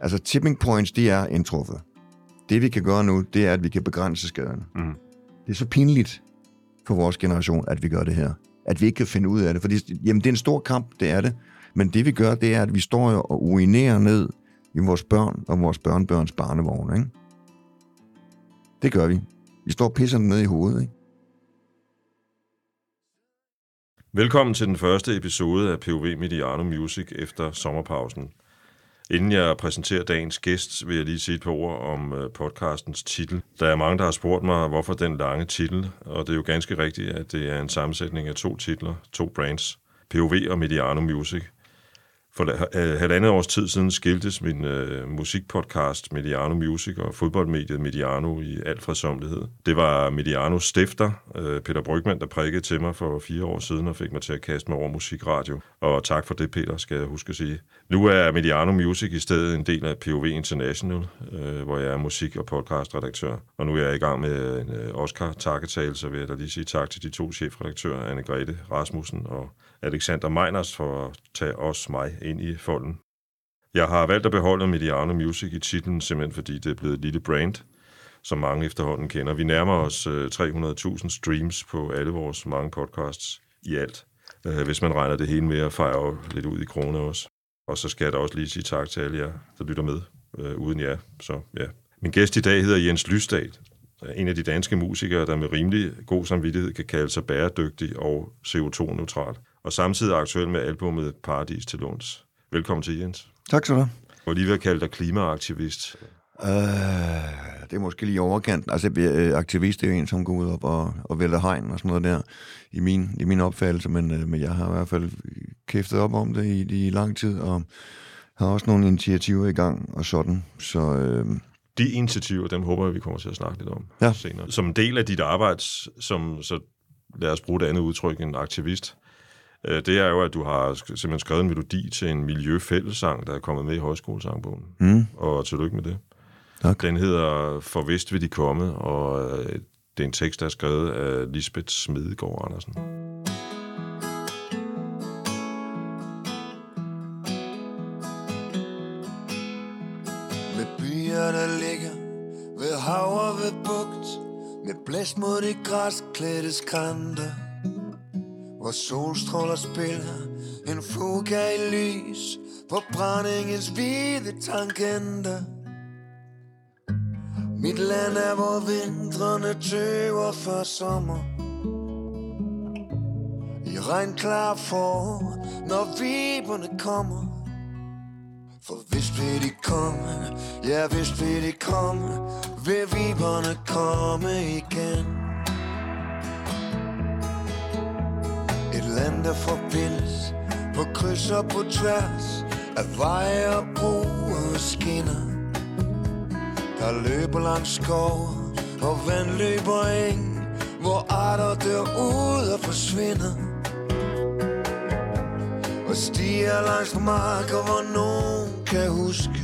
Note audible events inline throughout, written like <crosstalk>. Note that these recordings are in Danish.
Altså, tipping points, de er indtruffet. Det, vi kan gøre nu, det er, at vi kan begrænse skaderne. Mm. Det er så pinligt for vores generation, at vi gør det her. At vi ikke kan finde ud af det. Fordi, jamen, det er en stor kamp, det er det. Men det, vi gør, det er, at vi står jo og urinerer ned i vores børn og vores børnebørns barnevogn, ikke? Det gør vi. Vi står og pisser ned i hovedet, ikke? Velkommen til den første episode af POV Mediano Music efter sommerpausen. Inden jeg præsenterer dagens gæst, vil jeg lige sige et par ord om øh, podcastens titel. Der er mange, der har spurgt mig, hvorfor den lange titel, og det er jo ganske rigtigt, at det er en sammensætning af to titler, to brands, POV og Mediano Music. For øh, halvandet års tid siden skiltes min øh, musikpodcast Mediano Music og fodboldmediet Mediano i al fredsomlighed. Det var Medianos stifter, øh, Peter Brygman, der prikkede til mig for fire år siden og fik mig til at kaste mig over musikradio. Og tak for det, Peter, skal jeg huske at sige. Nu er Mediano Music i stedet en del af POV International, øh, hvor jeg er musik- og podcastredaktør. Og nu er jeg i gang med en øh, Oscar-takketale, så vil jeg da lige sige tak til de to chefredaktører, Anne-Grethe Rasmussen og Alexander Meiners for at tage os mig ind i folden. Jeg har valgt at beholde Mediano Music i titlen, simpelthen fordi det er blevet et lille brand, som mange efterhånden kender. Vi nærmer os øh, 300.000 streams på alle vores mange podcasts i alt, øh, hvis man regner det hele med at fejre lidt ud i kroner også. Og så skal jeg da også lige sige tak til alle jer, der lytter med øh, uden jer. Så, ja. Min gæst i dag hedder Jens Lysdal, en af de danske musikere, der med rimelig god samvittighed kan kalde sig bæredygtig og CO2-neutral og samtidig aktuel med albumet Paradis til låns. Velkommen til, Jens. Tak skal du have. Og lige vil kalde dig klimaaktivist. Uh, det er måske lige overkanten. Altså, aktivist er jo en, som går ud op og, og vælter hegn og sådan noget der, i min, i min opfattelse, men, uh, men jeg har i hvert fald kæftet op om det i, i lang tid, og har også nogle initiativer i gang og sådan, så... Uh, de initiativer, dem håber jeg, vi kommer til at snakke lidt om ja. senere. Som en del af dit arbejde, som, så lad os bruge det andet udtryk, en aktivist, det er jo, at du har simpelthen skrevet en melodi til en miljøfællesang, der er kommet med i højskolesangbogen. Mm. Og tillykke med det. Tak. Den hedder For vist vil de komme, og det er en tekst, der er skrevet af Lisbeth Smedegaard Andersen. Med blæst mod de græsklædte skrænter, hvor solstråler spiller en fluga i lys på brændingens hvide tankenter. Mit land er, hvor vintrene tøver for sommer. I regnklar for, når viberne kommer. For hvis vil de komme, ja hvis vil de komme, vil viberne komme igen. Et land, der forbindes på kryds og på tværs af veje og broer og skinner. Der løber langs skov og vand løber eng, hvor arter dør ud og forsvinder. Og stiger langs marker, hvor nogen kan huske.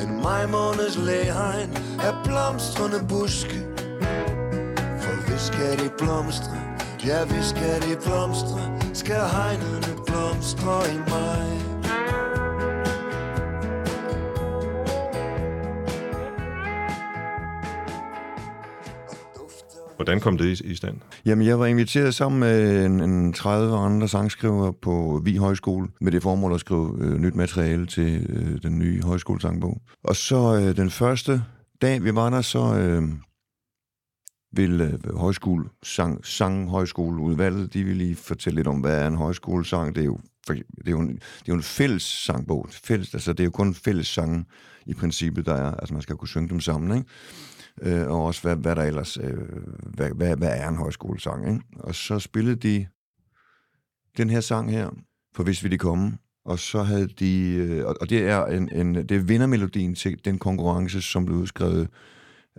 En majmåneds læhegn af blomstrende buske. For hvis skal de blomstre, ja hvis skal de blomstre, skal hegnene blomstre i mig. Hvordan kom det i stand? Jamen, jeg var inviteret sammen med en, en 30 andre sangskriver på Vi Højskole med det formål at skrive øh, nyt materiale til øh, den nye højskolesangbog. Og så øh, den første dag, vi var der, så øh, vil øh, højskole, sang, sang højskoleudvalget, de vil lige fortælle lidt om, hvad er en højskolesang. Det er jo, det er jo en, det er jo en fælles sangbog. Fælles, altså, det er jo kun fælles sange i princippet, der er. Altså, man skal kunne synge dem sammen, ikke? Øh, og også hvad, hvad der ellers, øh, hvad, hvad, hvad er en højskolesang, ikke? Og så spillede de den her sang her, for hvis vi de komme, og så havde de, øh, og det er, en, en, det er vindermelodien til den konkurrence, som blev udskrevet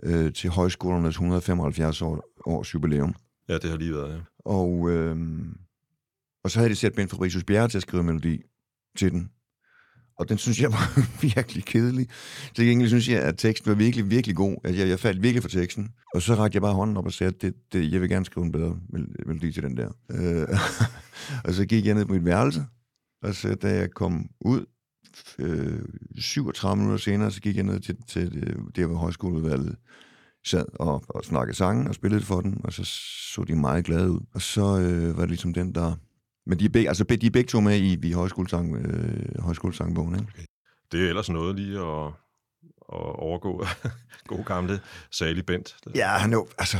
øh, til højskolernes 175 år, års jubilæum. Ja, det har lige været, ja. Og, øh, og så havde de sat Ben Fabricius Bjerre til at skrive melodi til den. Og den synes jeg var <laughs> virkelig kedelig. Til egentlig synes jeg, at teksten var virkelig, virkelig god. Altså, jeg, jeg faldt virkelig for teksten. Og så rakte jeg bare hånden op og sagde, at det, det, jeg vil gerne skrive en bedre melodi til den der. Øh, <laughs> og så gik jeg ned på mit værelse, og så da jeg kom ud øh, 37 minutter senere, så gik jeg ned til, til det, der, hvor højskoleudvalget sad og, og snakkede sange og spillede for den, og så så de meget glade ud. Og så øh, var det ligesom den, der... Men de er begge, altså, de er begge to med i, i højskolesang, øh, højskolesangbogen, ikke? Okay. Det er ellers noget lige at, at overgå <laughs> god gamle Sally Bent. Ja, han er jo, altså,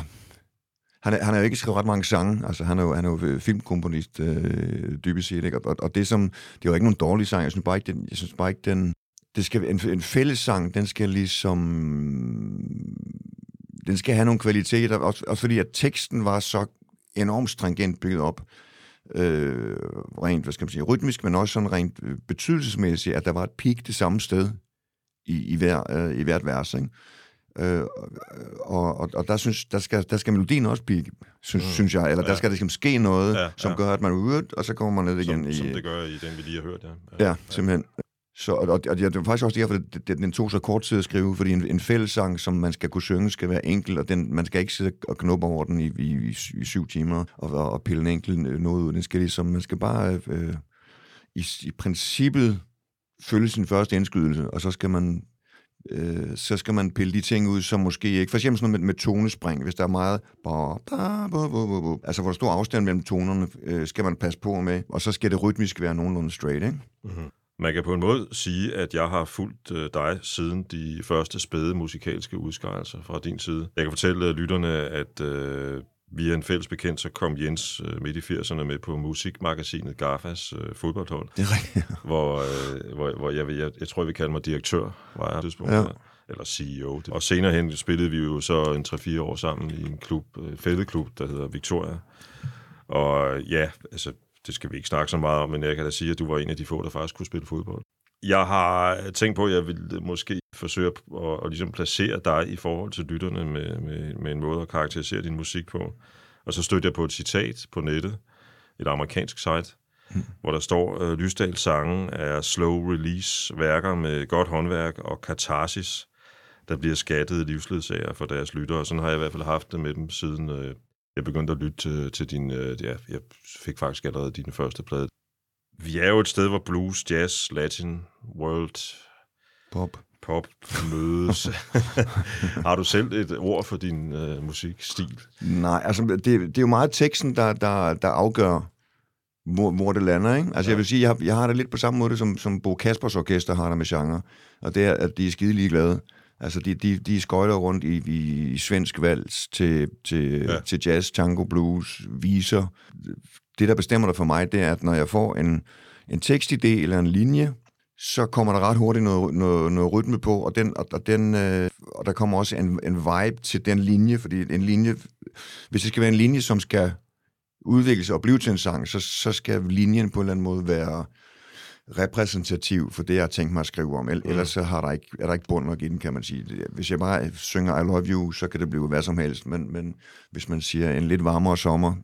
han, er, han har jo ikke skrevet ret mange sange. Altså, han er jo, han er jo filmkomponist, øh, dybest set. Ikke? Og, og, det, som, det er jo ikke nogen dårlig sang. Jeg synes bare ikke, den, jeg synes bare ikke, den, det skal, en, en fællessang, den skal ligesom... Den skal have nogle kvaliteter, også, også fordi at teksten var så enormt stringent bygget op. Øh, rent, hvad skal man sige, rytmisk, men også sådan rent øh, betydelsesmæssigt, at der var et peak det samme sted i, i, hver, øh, i hvert vers. Ikke? Øh, og, og, og der, synes, der, skal, der skal melodien også blive, synes, mm. synes jeg, eller ja. der skal ligesom ske noget, ja, som ja. gør, at man er ude, og så kommer man ned igen. Som, i, som det gør i den, vi lige har hørt, ja. Ja, ja simpelthen. Så, og, og, og det var faktisk også derfor, at den tog så kort tid at skrive, fordi en, en fællessang, som man skal kunne synge, skal være enkel, og den, man skal ikke sidde og knuppe over den i, i, i, i syv timer og, og, og pille en enkelt noget ud. Den skal ligesom, man skal bare øh, i, i princippet følge sin første indskydelse, og så skal man øh, så skal man pille de ting ud, som måske ikke... For eksempel sådan noget med, med tonespring, hvis der er meget... Ba, ba, ba, ba, altså, hvor der stor afstand mellem tonerne, øh, skal man passe på med, og så skal det rytmisk være nogenlunde straight, ikke? Mm-hmm. Man kan på en måde sige, at jeg har fulgt øh, dig siden de første spæde musikalske udskejelser fra din side. Jeg kan fortælle øh, lytterne, at øh, via en fælles bekendt, så kom Jens øh, midt i 80'erne med på musikmagasinet Garfas øh, fodboldhold. Det er rigtigt. Hvor, øh, hvor, hvor jeg, jeg, jeg tror, vi kalder mig direktør, var jeg tidspunkt. Ja. Eller CEO. Og senere hen spillede vi jo så en 3-4 år sammen i en klub, øh, fældeklub, der hedder Victoria. Og ja, altså, det skal vi ikke snakke så meget om, men jeg kan da sige, at du var en af de få, der faktisk kunne spille fodbold. Jeg har tænkt på, at jeg vil måske forsøge at, at, at ligesom placere dig i forhold til lytterne med, med, med en måde at karakterisere din musik på. Og så stødte jeg på et citat på nettet, et amerikansk site, mm. hvor der står, øh, Lysdals sange er slow release værker med godt håndværk og katarsis, der bliver skattet livsledsager for deres lyttere. Sådan har jeg i hvert fald haft det med dem, siden øh, jeg begyndte at lytte til, til din... Øh, ja, jeg fik faktisk allerede din første plade. Vi er jo et sted, hvor blues, jazz, latin, world... Pop. Pop mødes. <laughs> Har du selv et ord for din øh, musikstil? Nej, altså det, det er jo meget teksten, der, der, der afgør, hvor, hvor det lander. Ikke? Altså ja. jeg vil sige, jeg har, jeg har det lidt på samme måde, som, som Bo Kaspers Orkester har der med genre. Og det er, at de er skide ligeglade. Altså, de, de, de skøjter rundt i, i, i svensk vals til, til, ja. til jazz, tango, blues, viser. Det, der bestemmer det for mig, det er, at når jeg får en, en tekstidé eller en linje, så kommer der ret hurtigt noget, noget, noget rytme på, og, den, og, og, den, øh, og der kommer også en, en vibe til den linje, fordi en linje, hvis det skal være en linje, som skal udvikles og blive til en sang, så, så skal linjen på en eller anden måde være repræsentativ for det, jeg har tænkt mig at skrive om. Mm. Ellers så har der ikke, er der ikke bund nok i den, kan man sige. Hvis jeg bare synger I love you, så kan det blive hvad som helst. Men, men hvis man siger en lidt varmere sommer,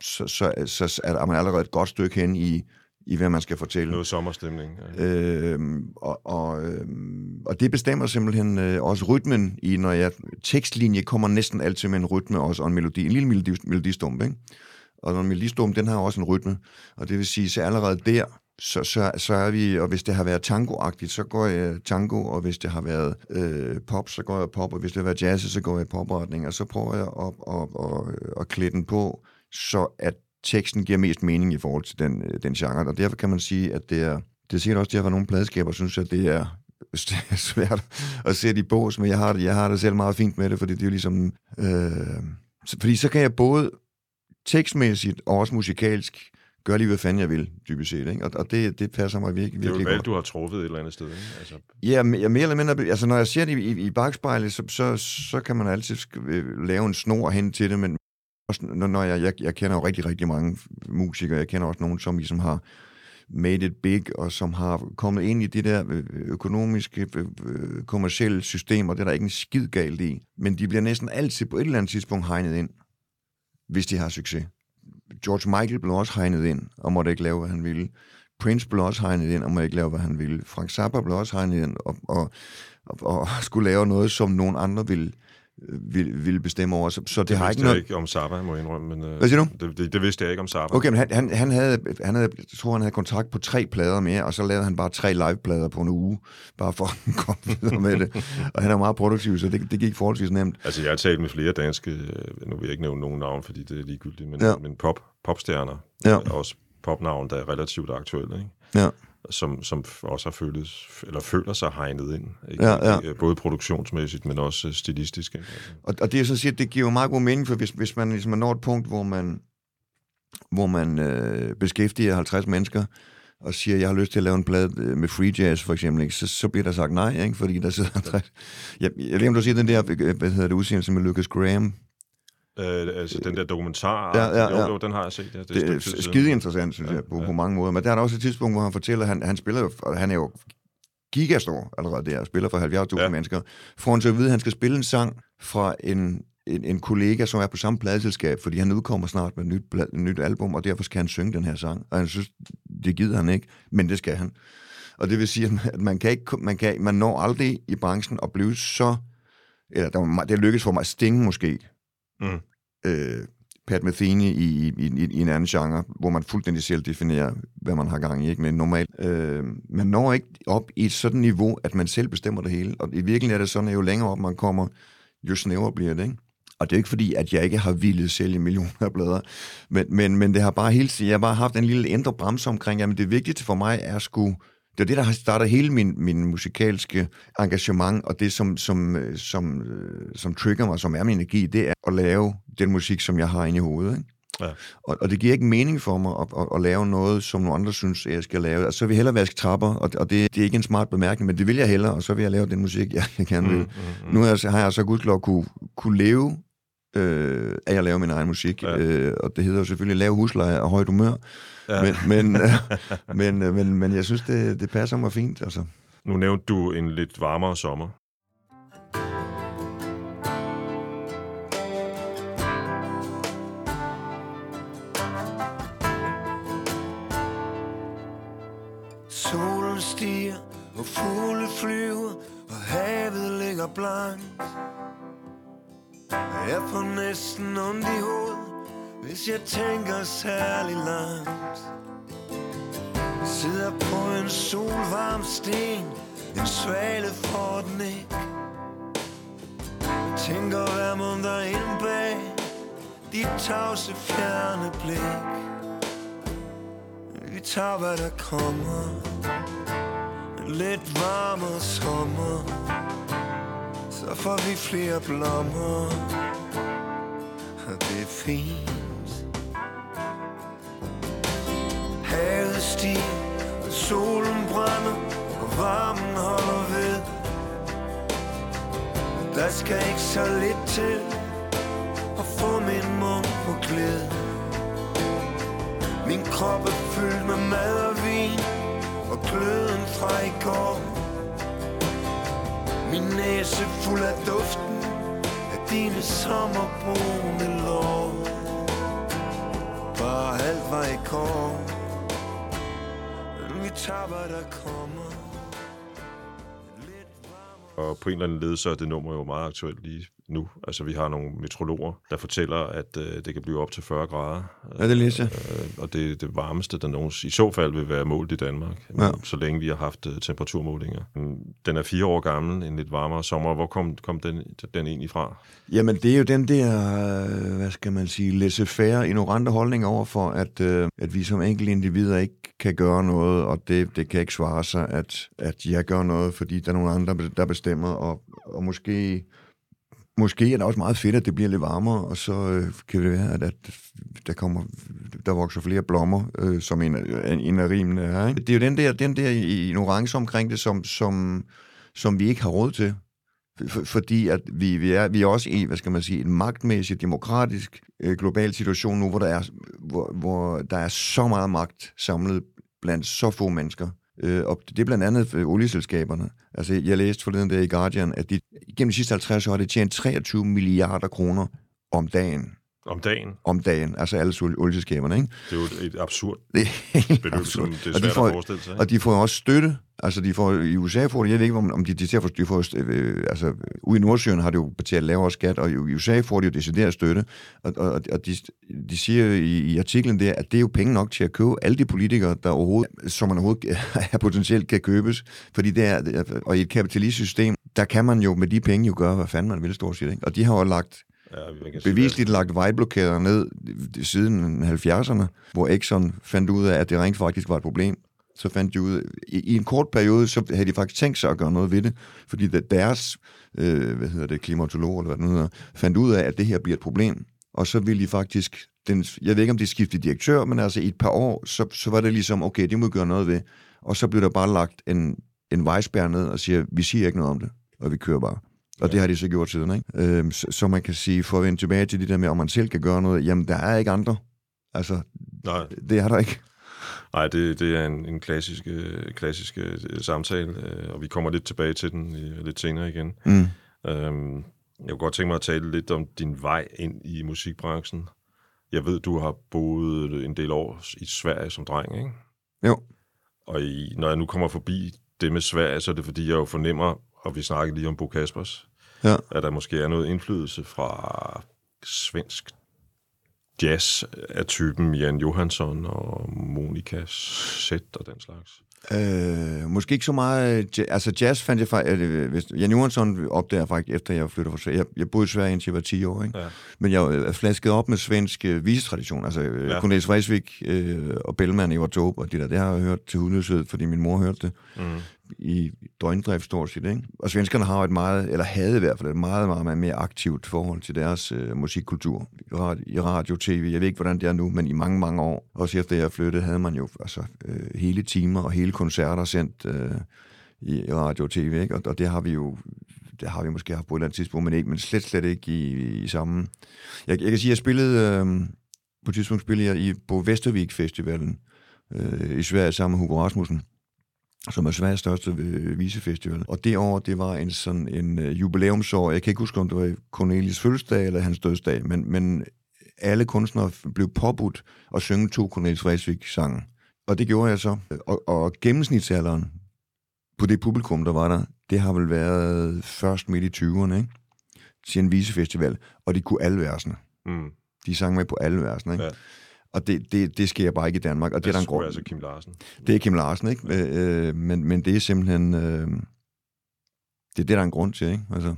så, så, så er man allerede et godt stykke hen i, i hvad man skal fortælle. Noget sommerstemning. Ja. Øhm, og, og, øhm, og det bestemmer simpelthen øh, også rytmen i, når jeg... Tekstlinje kommer næsten altid med en rytme også, og en melodi. En lille melodi, melodistump, ikke? Og når melodistump, den har også en rytme. Og det vil sige, så allerede der, så, så, så er vi, og hvis det har været tangoagtigt, så går jeg tango, og hvis det har været øh, pop, så går jeg pop, og hvis det har været jazz, så går jeg popretning, og så prøver jeg at, at, at, at, at klæde den på, så at teksten giver mest mening i forhold til den, øh, den genre, og derfor kan man sige, at det er, det er sikkert også derfor, at nogle pladskaber synes, at det er, <laughs> det er svært at sætte i bås, men jeg har, det, jeg har det selv meget fint med det, fordi det er jo ligesom... Øh, fordi så kan jeg både tekstmæssigt og også musikalsk gøre lige, hvad fanden jeg vil, dybest set. Ikke? Og, og det, det passer mig virkelig, virkelig godt. Det er jo valg, du har truffet et eller andet sted. Ikke? Altså... Ja, jeg mere eller mindre... Altså, når jeg ser det i, i, i bagspejlet, så, så, så kan man altid øh, lave en snor hen til det, men også, når jeg, jeg, jeg kender jo rigtig, rigtig mange musikere. Jeg kender også nogen, som ligesom har made it big, og som har kommet ind i de der øh, økonomiske, øh, kommersielle systemer. Det er der ikke en skid galt i. Men de bliver næsten altid på et eller andet tidspunkt hegnet ind, hvis de har succes. George Michael blev også hegnet ind, og måtte ikke lave, hvad han ville. Prince blev også hegnet ind, og måtte ikke lave, hvad han ville. Frank Zappa blev også hegnet ind, og, og, og, og skulle lave noget, som nogen andre ville, øh, ville, ville bestemme over. Så, så det, Det har ikke jeg noget... ikke om Zappa, må jeg indrømme. Men, øh, Hvad siger du? Det, det, det vidste jeg ikke om Zappa. Okay, men han, han, han, havde, han havde, jeg tror, han havde kontrakt på tre plader mere, og så lavede han bare tre liveplader på en uge, bare for <laughs> at komme videre med det. Og han er meget produktiv, så det, det gik forholdsvis nemt. Altså, jeg har talt med flere danske, øh, nu vil jeg ikke nævne nogen navn, fordi det er ligegyldigt, men, Ja. men pop, popstjerner, Ja. og også popnavn, der er relativt aktuelle, ikke? Ja. Som, som også har føles, eller føler sig hegnet ind. Ikke? Ja, ja. Både produktionsmæssigt, men også øh, stilistisk. Ikke? Og, og det er så siger, det giver jo meget god mening, for hvis, hvis man ligesom når et punkt, hvor man, hvor man øh, beskæftiger 50 mennesker, og siger, jeg har lyst til at lave en plade øh, med free jazz, for eksempel, ikke? Så, så bliver der sagt nej, ikke? fordi der sidder 50... Jeg, jeg ved ikke, om du siger den der, øh, hvad hedder det, udsendelse med Lucas Graham. Øh, altså, den der dokumentar, Ja, ja, jo, ja. jo, den har jeg set. Ja, det, Det er skide interessant, synes Ja, jeg, på, ja. på mange måder. Men der er der også et tidspunkt, hvor han fortæller, at han, han spiller jo, og han er jo gigastor allerede der, og spiller for 70.000 Ja. mennesker. Får han så at vide, at han skal spille en sang fra en, en, en kollega, som er på samme pladeselskab, fordi han udkommer snart med et nyt, pla- et nyt album, og derfor skal han synge den her sang. Og han synes, det gider han ikke, men det skal han. Og det vil sige, at man- kan ikke, man, kan, man når aldrig i branchen at blive så, eller der, det lykkes for mig, Sting måske, Mm. øh, Pat Metheny i, i, i, i en anden genre, hvor man fuldstændig selv definerer, hvad man har gang i, ikke? men normalt. Øh, man når ikke op i et sådan niveau, at man selv bestemmer det hele. Og i virkeligheden er det sådan, at jo længere op man kommer, jo snævere bliver det, ikke? Og det er ikke fordi, at jeg ikke har ville sælge millioner af blader, men, men, men det har bare hele tiden, jeg har bare haft en lille indre bremse omkring, jamen det vigtigste for mig er sgu, det er det, der har startet hele min, min musikalske engagement, og det, som, som, øh, som, øh, som trigger mig, som er min energi, det er at lave den musik, som jeg har inde i hovedet. Ikke? Ja. Og, og det giver ikke mening for mig at, at, at lave noget, som nogle andre synes, at jeg skal lave. Altså, så vil jeg hellere vaske trapper, og, og det, det er ikke en smart bemærkning, men det vil jeg hellere, og så vil jeg lave den musik, jeg, jeg gerne vil. Mm, mm, mm. Nu har jeg, så- har jeg så gudslov kunne, kunne leve øh, af at lave min egen musik, Ja. øh, og det hedder jo selvfølgelig lave husleje og højt humør, ja. men, men, <laughs> øh, men, øh, men, men jeg synes, det, det passer mig fint. Altså. Nu nævnte du en lidt varmere sommer. Solen stiger, og fugle flyver, og havet ligger blankt. Jeg får næsten ondt i hovedet, hvis jeg tænker særlig langt. Sidder på en solvarm sten, en svale for den ikke. Tænker, hvad må der ind bag dit tavse fjerne blik. Vi tager, hvad der kommer lidt varmere sommer Så får vi flere blommer det er fint. Havet stiger Og solen brænder Og varmen holder ved. Der skal ikke så lidt til At få min mund på glæde min krop er fyldt med mad og vin Og gløden fra i går. Min næse fuld af duften dine sommerbrune lår Bare alt var i kår Men vi tager hvad der kommer Og på en eller anden led, så er det nummer jo meget aktuelt lige nu. Altså, vi har nogle metrologer, der fortæller, at øh, det kan blive op til 40 grader. Ja, det læser jeg. Øh, og det er det varmeste, der nogensinde i så fald vil være målt i Danmark, Ja. så længe vi har haft øh, temperaturmålinger. Den er fire år gammel, en lidt varmere sommer. Hvor kom, kom den, den egentlig fra? Jamen, det er jo den der, øh, hvad skal man sige, laissez-faire, ignorante holdning over for, at, øh, at vi som enkelte individer ikke kan gøre noget, og det, det kan ikke svare sig, at, at jeg gør noget, fordi der er nogle andre, der bestemmer, og, og måske, måske er det også meget fedt, at det bliver lidt varmere, og så øh, kan det være, at, at der kommer, der vokser flere blommer, øh, som en, en, en af rimene er. Ikke? Det er jo den der, den der ignorance omkring det, som, som, som vi ikke har råd til. For, fordi at vi, vi, er, vi er også i, hvad skal man sige, en magtmæssig, demokratisk, øh, global situation nu, hvor der, er, hvor, hvor der er så meget magt samlet blandt så få mennesker. Øh, og det er blandt andet øh, olieselskaberne. Altså, jeg læste forleden der i Guardian, at de gennem de sidste 50 år har de tjent 23 milliarder kroner om dagen. Om dagen. om dagen, altså alle ol- olieselskaberne, ikke? Det er jo et, absurd <laughs> er beløb, absurd. det er Og de svært får- at forestille sig. Og de får også støtte. Altså, de får, i USA får de, jeg ved ikke, om de, de, de, de får, øh, altså, ude i Nordsjøen har de jo betalt lavere skat, og i USA får de jo decideret støtte. Og, og, og de, de siger i, i artiklen der, at det er jo penge nok til at købe alle de politikere, der overhovedet, som man overhovedet er <laughs> potentielt kan købes. Fordi det er- og i et kapitalistisk system, der kan man jo med de penge jo gøre, hvad fanden man vil, stort set. Ikke? Og de har jo lagt Ja, bevisligt lagt vejblokader ned siden 70'erne, hvor Exxon fandt ud af, at det rent faktisk var et problem. Så fandt de ud i, i en kort periode, så havde de faktisk tænkt sig at gøre noget ved det, fordi deres, øh, hvad hedder det, klimatolog, eller hvad det nu hedder, fandt ud af, at det her bliver et problem. Og så ville de faktisk, den, jeg ved ikke om de skiftede direktør, men altså i et par år, så, så var det ligesom, okay, det må vi gøre noget ved. Og så blev der bare lagt en, en vejspær ned og siger, vi siger ikke noget om det, og vi kører bare. Og ja. det har de så gjort siden, ikke? Øhm, så, så man kan sige, for at vende tilbage til det der med, om man selv kan gøre noget, jamen der er ikke andre. Altså, Nej, det er der ikke. nej det, det er en, en klassisk, øh, klassisk øh, samtale, øh, og vi kommer lidt tilbage til den lidt senere igen. Mm. Øhm, jeg kunne godt tænke mig at tale lidt om din vej ind i musikbranchen. Jeg ved, du har boet en del år i Sverige som dreng, ikke? Jo. Og i, når jeg nu kommer forbi det med Sverige, så er det fordi, jeg jo fornemmer, og vi snakkede lige om Bo Kaspers, Ja. at der måske er noget indflydelse fra svensk jazz af typen Jan Johansson og Monika Zet og den slags. Øh, måske ikke så meget... Altså jazz fandt jeg faktisk... Øh, hvis- Jan Johansson opdager faktisk, efter jeg flyttede fra Sverige. Jeg, jeg boede i Sverige indtil jeg var 10 år, ikke? Ja. Men jeg er flasket op med svensk øh, visetradition. Altså øh, Ja. Cornelis Vreeswijk øh, og Bellman, Evert Taube og det der. Det har jeg hørt til hudløshed, fordi min mor hørte det. Mm i døgndrift stort set. Ikke? Og svenskerne har jo et meget, eller havde i hvert fald et meget, meget, meget mere aktivt forhold til deres øh, musikkultur. I radio, I radio, tv, jeg ved ikke, hvordan det er nu, men i mange, mange år, også efter jeg flyttede, havde man jo altså, øh, hele timer og hele koncerter sendt øh, i, i radio og tv, ikke? Og, og det har vi jo det har vi måske haft på et eller andet tidspunkt, men, ikke, men slet, slet ikke i, i samme... Jeg, jeg kan sige, at jeg spillede... Øh, på et tidspunkt spillede jeg i, på Vestervik Festivalen øh, i Sverige sammen med Hugo Rasmussen som er Sveriges største øh, visefestival. Og det år, det var en sådan en øh, jubilæumsår. Jeg kan ikke huske, om det var Cornelis fødselsdag eller hans dødsdag, men, men alle kunstnere blev påbudt at synge to Cornelis Vreeswijk sange. Og det gjorde jeg så. Og, og gennemsnitsalderen på det publikum, der var der, det har vel været først midt i 20'erne, ikke? Til en visefestival. Og de kunne alle versene. Mm. De sang med på alle versene, ikke? Ja. Og det, det, det sker bare ikke i Danmark, og det er der en grund. altså Kim Larsen. Det er Kim Larsen, ikke? Øh, øh, men, men det er simpelthen... Øh, det er det, der er en grund til, ikke? Altså,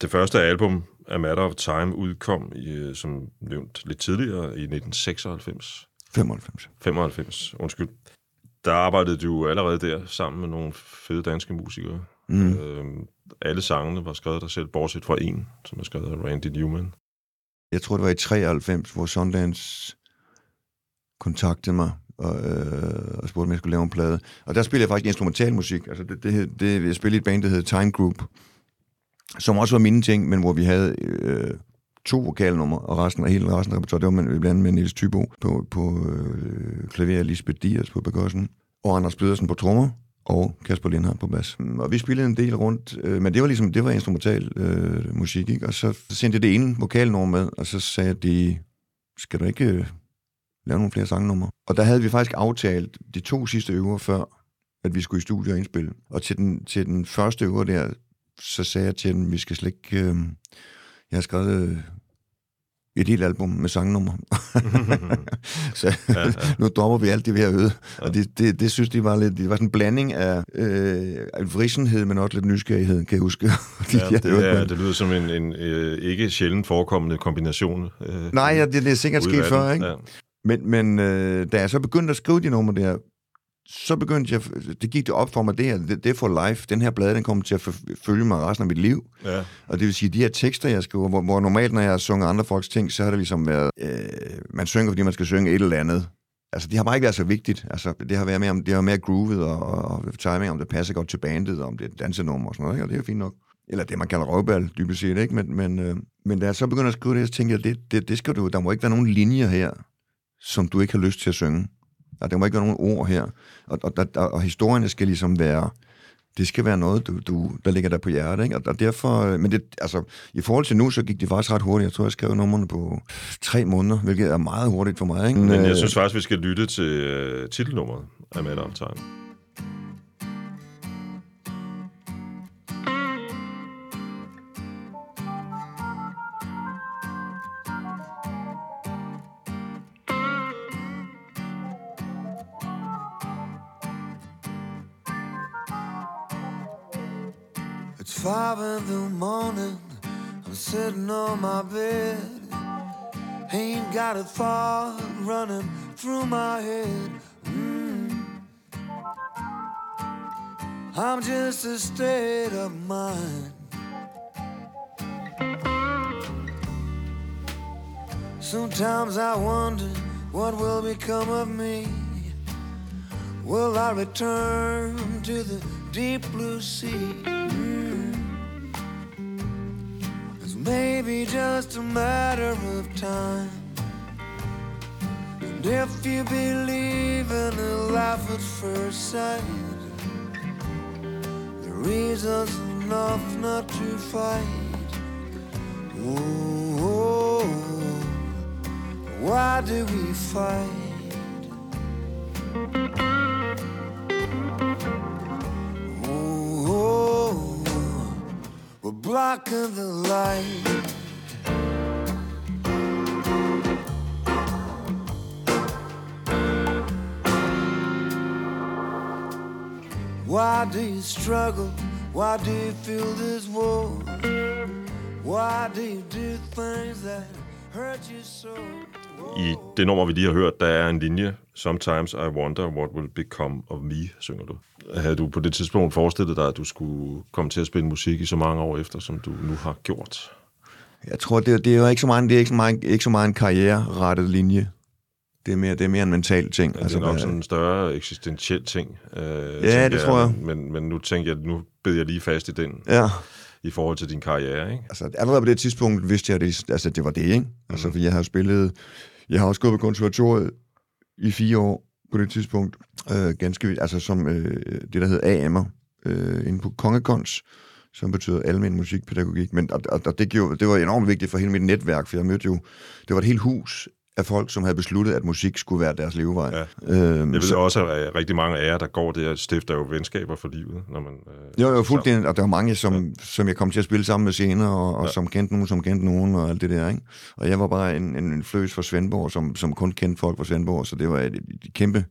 Det første album, A Matter of Time, udkom, i, øh, som nævnt lidt tidligere, i 1996. 95. 95, undskyld. Der arbejdede du allerede der sammen med nogle fede danske musikere. Mm. Øhm, alle sangene var skrevet dig selv, bortset fra en, som er skrevet af Randy Newman. Jeg tror, det var i 93, hvor Sundance kontaktede mig og, øh, og spurgte, om jeg skulle lave en plade. Og der spillede jeg faktisk instrumental musik. Altså, det, det, hed- det, jeg spillede i et band, der hed Time Group, som også var mine ting, men hvor vi havde øh, to vokalnumre, og resten af hele resten af repertoire, det var med, blandt andet med Niels Tybo på, på øh, klaver, Lisbeth Dias på percussion, og Anders Pedersen på trommer, og Kasper Lindhardt på bas. Mm, og vi spillede en del rundt, øh, men det var ligesom, det var instrumental øh, musik, ikke? Og så sendte jeg det ene vokalnummer med, og så sagde de, skal du ikke øh, lave nogle flere sangnumre? Og der havde vi faktisk aftalt de to sidste uger før, at vi skulle i studio og indspille. Og til den, til den første uge der, så sagde jeg til dem, vi skal slet ikke... Øh, jeg har skrevet øh, et helt album med sangnumre. <laughs> <laughs> så Ja, ja. <laughs> nu dropper vi alt det, vi har øvet. Og det, det, det synes de var lidt... Det var sådan en blanding af øh, vrisenhed, men også lidt nysgerrighed, kan jeg huske. Fordi Ja, det, hørt- det lyder som en, en øh, ikke sjældent forekommende kombination. Øh, Nej, ja, det, det er sikkert sket før, ikke? Ja. Men, men øh, da jeg så begyndte at skrive de numre der, så begyndte jeg, det gik det op for mig, det her, det, det er for life, den her blade, den kommer til at følge mig resten af mit liv. Ja. Og det vil sige, de her tekster, jeg skriver, hvor, hvor normalt, når jeg har sunget andre folks ting, så har det ligesom været, øh, man synger, fordi man skal synge et eller andet. Altså, det har bare ikke været så vigtigt. Altså, det har været mere, om, det har mere groovet og, og, og timing, om det passer godt til bandet, og om det er dansenummer og sådan noget, ikke? og det er fint nok. Eller det, man kalder røvbal, dybest set, ikke? Men, men, øh, men da jeg så begynder at skrive det, så tænkte jeg, det, det, det skal du, der må ikke være nogen linjer her, som du ikke har lyst til at synge. Og der må ikke være nogen ord her. Og, og, og, og historierne skal ligesom være det skal være noget, du, du, der ligger der på hjertet, ikke? Og, og derfor, øh, men det, altså, i forhold til nu, så gik det faktisk ret hurtigt. Jeg tror, jeg skrev numrene på tre måneder, hvilket er meget hurtigt for mig, ikke? Men jeg Øh, synes faktisk, vi skal lytte til uh, titelnummeret af Matter of Time. Five in the morning. I'm sitting on my bed. Ain't got a thought running through my head. Mm. I'm just a state of mind. Sometimes I wonder what will become of me. Will I return to the deep blue sea? Maybe just a matter of time. And if you believe in a life at first sight, the reason's enough not to fight. Oh, why do we fight? We're blocking the light. Why do you struggle? Why do you feel this war? Why do you do things that hurt you so? I det nummer, vi lige har hørt, der er en linje. Sometimes I wonder what will become of me, synger du. Havde du på det tidspunkt forestillet dig, at du skulle komme til at spille musik i så mange år efter, som du nu har gjort? Jeg tror, det, det er jo ikke så meget, det er ikke så meget, ikke så meget en karriererettet linje. Det er mere, det er mere en mental ting. Altså, det er nok hvad- sådan en større eksistentiel ting. Øh, Ja, det tror jeg. Men, men nu tænker jeg, nu bed jeg lige fast i den, Ja, i forhold til din karriere, ikke? altså allerede på det tidspunkt vidste jeg, at det, altså, det var det, ikke? Altså, fordi jeg har spillet, jeg har også gået på konservatoriet i fire år på det tidspunkt, øh, ganske vildt, altså som øh, det, der hedder AM'er, øh, inde på Kongekons, som betyder almen musikpædagogik, men og, og, og det, gjorde, det var enormt vigtigt for hele mit netværk, for jeg mødte jo, det var et helt hus af folk, som havde besluttet, at musik skulle være deres levevej. Ja. Øhm, Jeg ved så- også, at rigtig mange af jer, der går der, stifter jo venskaber for livet, når man... Øh, Jo, jo, fuldstændig. Og der var mange, som, ja. som jeg kom til at spille sammen med senere, og, og Ja. som kendte nogen, som kendte nogen, og alt det der, ikke? Og jeg var bare en, en, en fløs fra Svendborg, som, som kun kendte folk fra Svendborg, så det var et, et kæmpe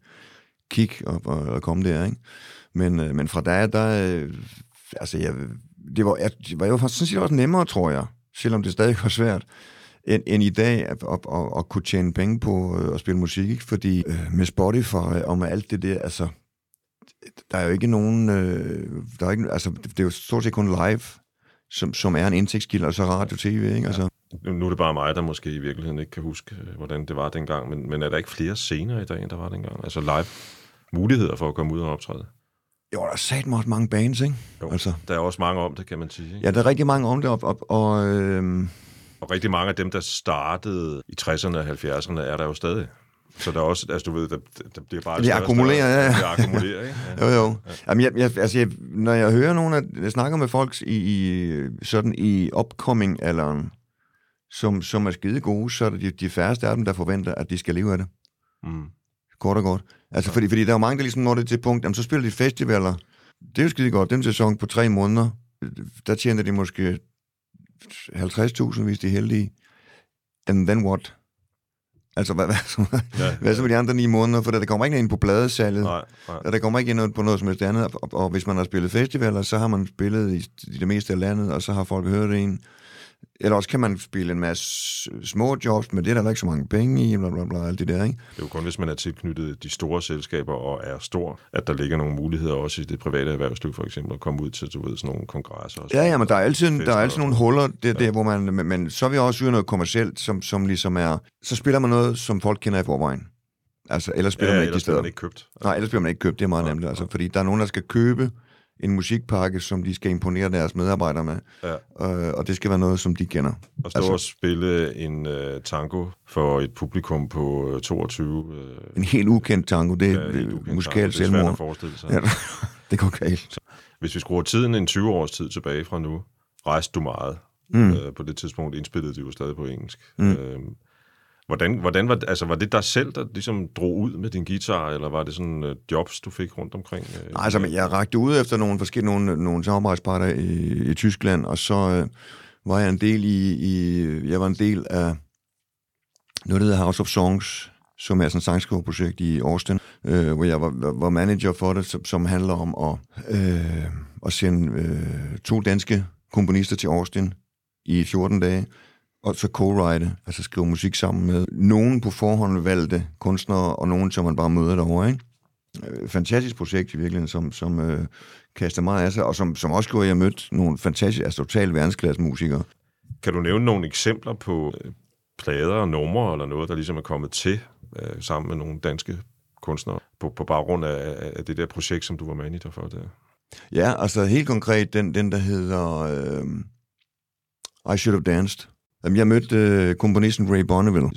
kick at, at, at komme der, ikke? Men, øh, men fra der, der øh, altså, jeg, det var, jeg, det var jo faktisk sådan set også nemmere, tror jeg, selvom det stadig var svært, end, end i dag at, at, at, at kunne tjene penge på øh, at spille musik, ikke? fordi øh, med Spotify og med alt det der, altså, der er jo ikke nogen, øh, der er ikke, altså, det, er jo stort set kun live, som, som er en indtægtskilde, og så radio tv, ikke? Altså, Nu nu er det bare mig, der måske i virkeligheden ikke kan huske, øh, hvordan det var dengang, men, men er der ikke flere scener i dag, end der var dengang? Altså live muligheder for at komme ud og optræde? jo, der er sat også mange bands, ikke? Jo. Altså, Der er også mange om det, kan man sige. Ikke? ja, der er rigtig mange om det, og, og, og øh, Og rigtig mange af dem, der startede i 60'erne og 70'erne, er der jo stadig. Så der er også, altså du ved, der, der bliver bare... Det akkumulerer, ja, ja. Det akkumulerer, ikke? Ja. <laughs> Jo, jo. Ja. Jamen, jeg, jeg, altså, jeg, når jeg hører nogen, af, jeg snakker med folk i, i sådan i upcoming-alderen, som, som er skide gode, så er det de, de færreste af dem, der forventer, at de skal leve af det. Mm. Kort og godt. Altså, fordi, fordi der er jo mange, der ligesom når det til punkt, jamen, så spiller de festivaler. Det er jo skide godt. Den sæson på tre måneder, der tjener de måske 50.000, hvis de er heldige. And then what? Altså, hvad, hvad, <laughs> så, Ja, hvad så med de andre ni måneder? For der kommer ikke ind på bladesalget. Nej, nej. Og der kommer ikke ind på noget som helst andet. Og, og hvis man har spillet festivaler, så har man spillet i, i det meste af landet, og så har folk hørt en. Eller også kan man spille en masse små jobs, men det er der ikke så mange penge i, bla bla bla, alt det der, ikke? Det er jo kun, hvis man er tilknyttet de store selskaber og er stor, at der ligger nogle muligheder også i det private erhvervsliv, for eksempel, at komme ud til, du ved, sådan nogle kongresser. Og Ja, ja, men der er altid, der er altid og- nogle huller, det, der, hvor man, men, men så vil jeg også yde noget kommercielt, som, som ligesom er, så spiller man noget, som folk kender i forvejen. Altså, ellers spiller ja, man ikke de ellers bliver steder. man ikke købt. Nej, ellers bliver man ikke købt, det er meget Nej, nemt, altså, nej. fordi der er nogen, der skal købe en musikpakke, som de skal imponere deres medarbejdere med, Ja. øh, og det skal være noget, som de kender. Og stå Altså- og spille en uh, tango for et publikum på uh, 22... Uh, En helt ukendt tango, det er ja, tango. musikalt Det er svært selvmord. at forestille sig. Ja, <laughs> det går galt. Hvis vi skruer tiden en 20 års tid tilbage fra nu, rejste du meget. Mm. Øh, på det tidspunkt indspillede du jo stadig på engelsk. Mm. Øh, hvordan, hvordan var, altså, var det dig selv, der ligesom drog ud med din guitar, eller var det sådan uh, jobs, du fik rundt omkring? Uh, Nej, altså, jeg rakte ud efter nogle forskellige nogle, nogle samarbejdspartner i, i Tyskland, og så uh, var jeg en del i, i, jeg var en del af noget, der hedder House of Songs, som er sådan et sangskriverprojekt i Austin, øh, hvor jeg var, var manager for det, som, som handler om at, øh, at sende øh, to danske komponister til Austin i 14 dage, og så co-write, altså skrive musik sammen med nogen på forhånd valgte kunstnere, og nogen, som man bare møder derovre, ikke? Øh, fantastisk projekt i virkeligheden, som, som øh, kaster meget af sig, og som, som også gjorde, at jeg mødte nogle fantastiske, altså totalt verdensklasse musikere. Kan du nævne nogle eksempler på øh, plader og numre, eller noget, der ligesom er kommet til øh, sammen med nogle danske kunstnere, på, på baggrund af, af det der projekt, som du var manager for der? Ja, altså helt konkret, den, den der hedder øh, I Should Have Danced. Jeg mødte øh, komponisten Ray Bonneville,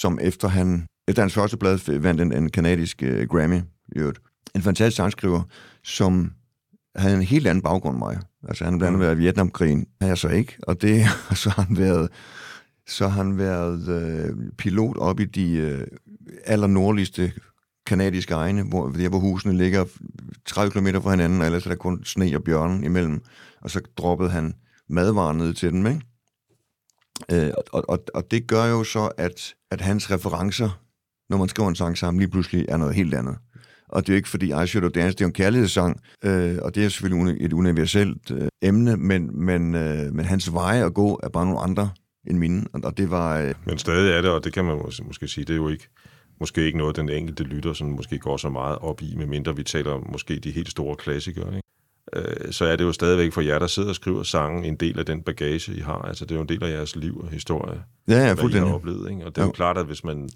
som efter han efter hans første blad vandt en, en kanadisk øh, Grammy, øvrigt. En fantastisk sangskriver, som havde en helt anden baggrund end mig. Altså, han har blandt andet været i Vietnamkrigen, har jeg så ikke, og det <laughs> så har han været, så har han været øh, pilot op i de øh, allernordligste kanadiske egne, hvor, der hvor husene ligger 30 km fra hinanden, og ellers er der kun sne og bjørn imellem, og så droppede han madvarer ned til dem, ikke? Øh, og, og, og det gør jo så, at, at hans referencer, når man skriver en sang sammen, lige pludselig er noget helt andet. Og det er jo ikke fordi I Should Have Danced, det er en kærlighedssang, øh, og det er selvfølgelig et universelt øh, emne, men, men, øh, men hans veje at gå er bare nogle andre end mine, og det var... Øh... Men stadig er det, og det kan man måske, måske sige, det er jo ikke måske ikke noget, den enkelte lytter sådan måske går så meget op i, medmindre vi taler måske de helt store klassikere. Ikke? Øh, så er det jo stadigvæk for jer, der sidder og skriver sangen, en del af den bagage, I har. Altså, det er jo en del af jeres liv og historie, ja, ja, hvad I har oplevet. Ikke? Og det er jo, jo klart, at hvis man,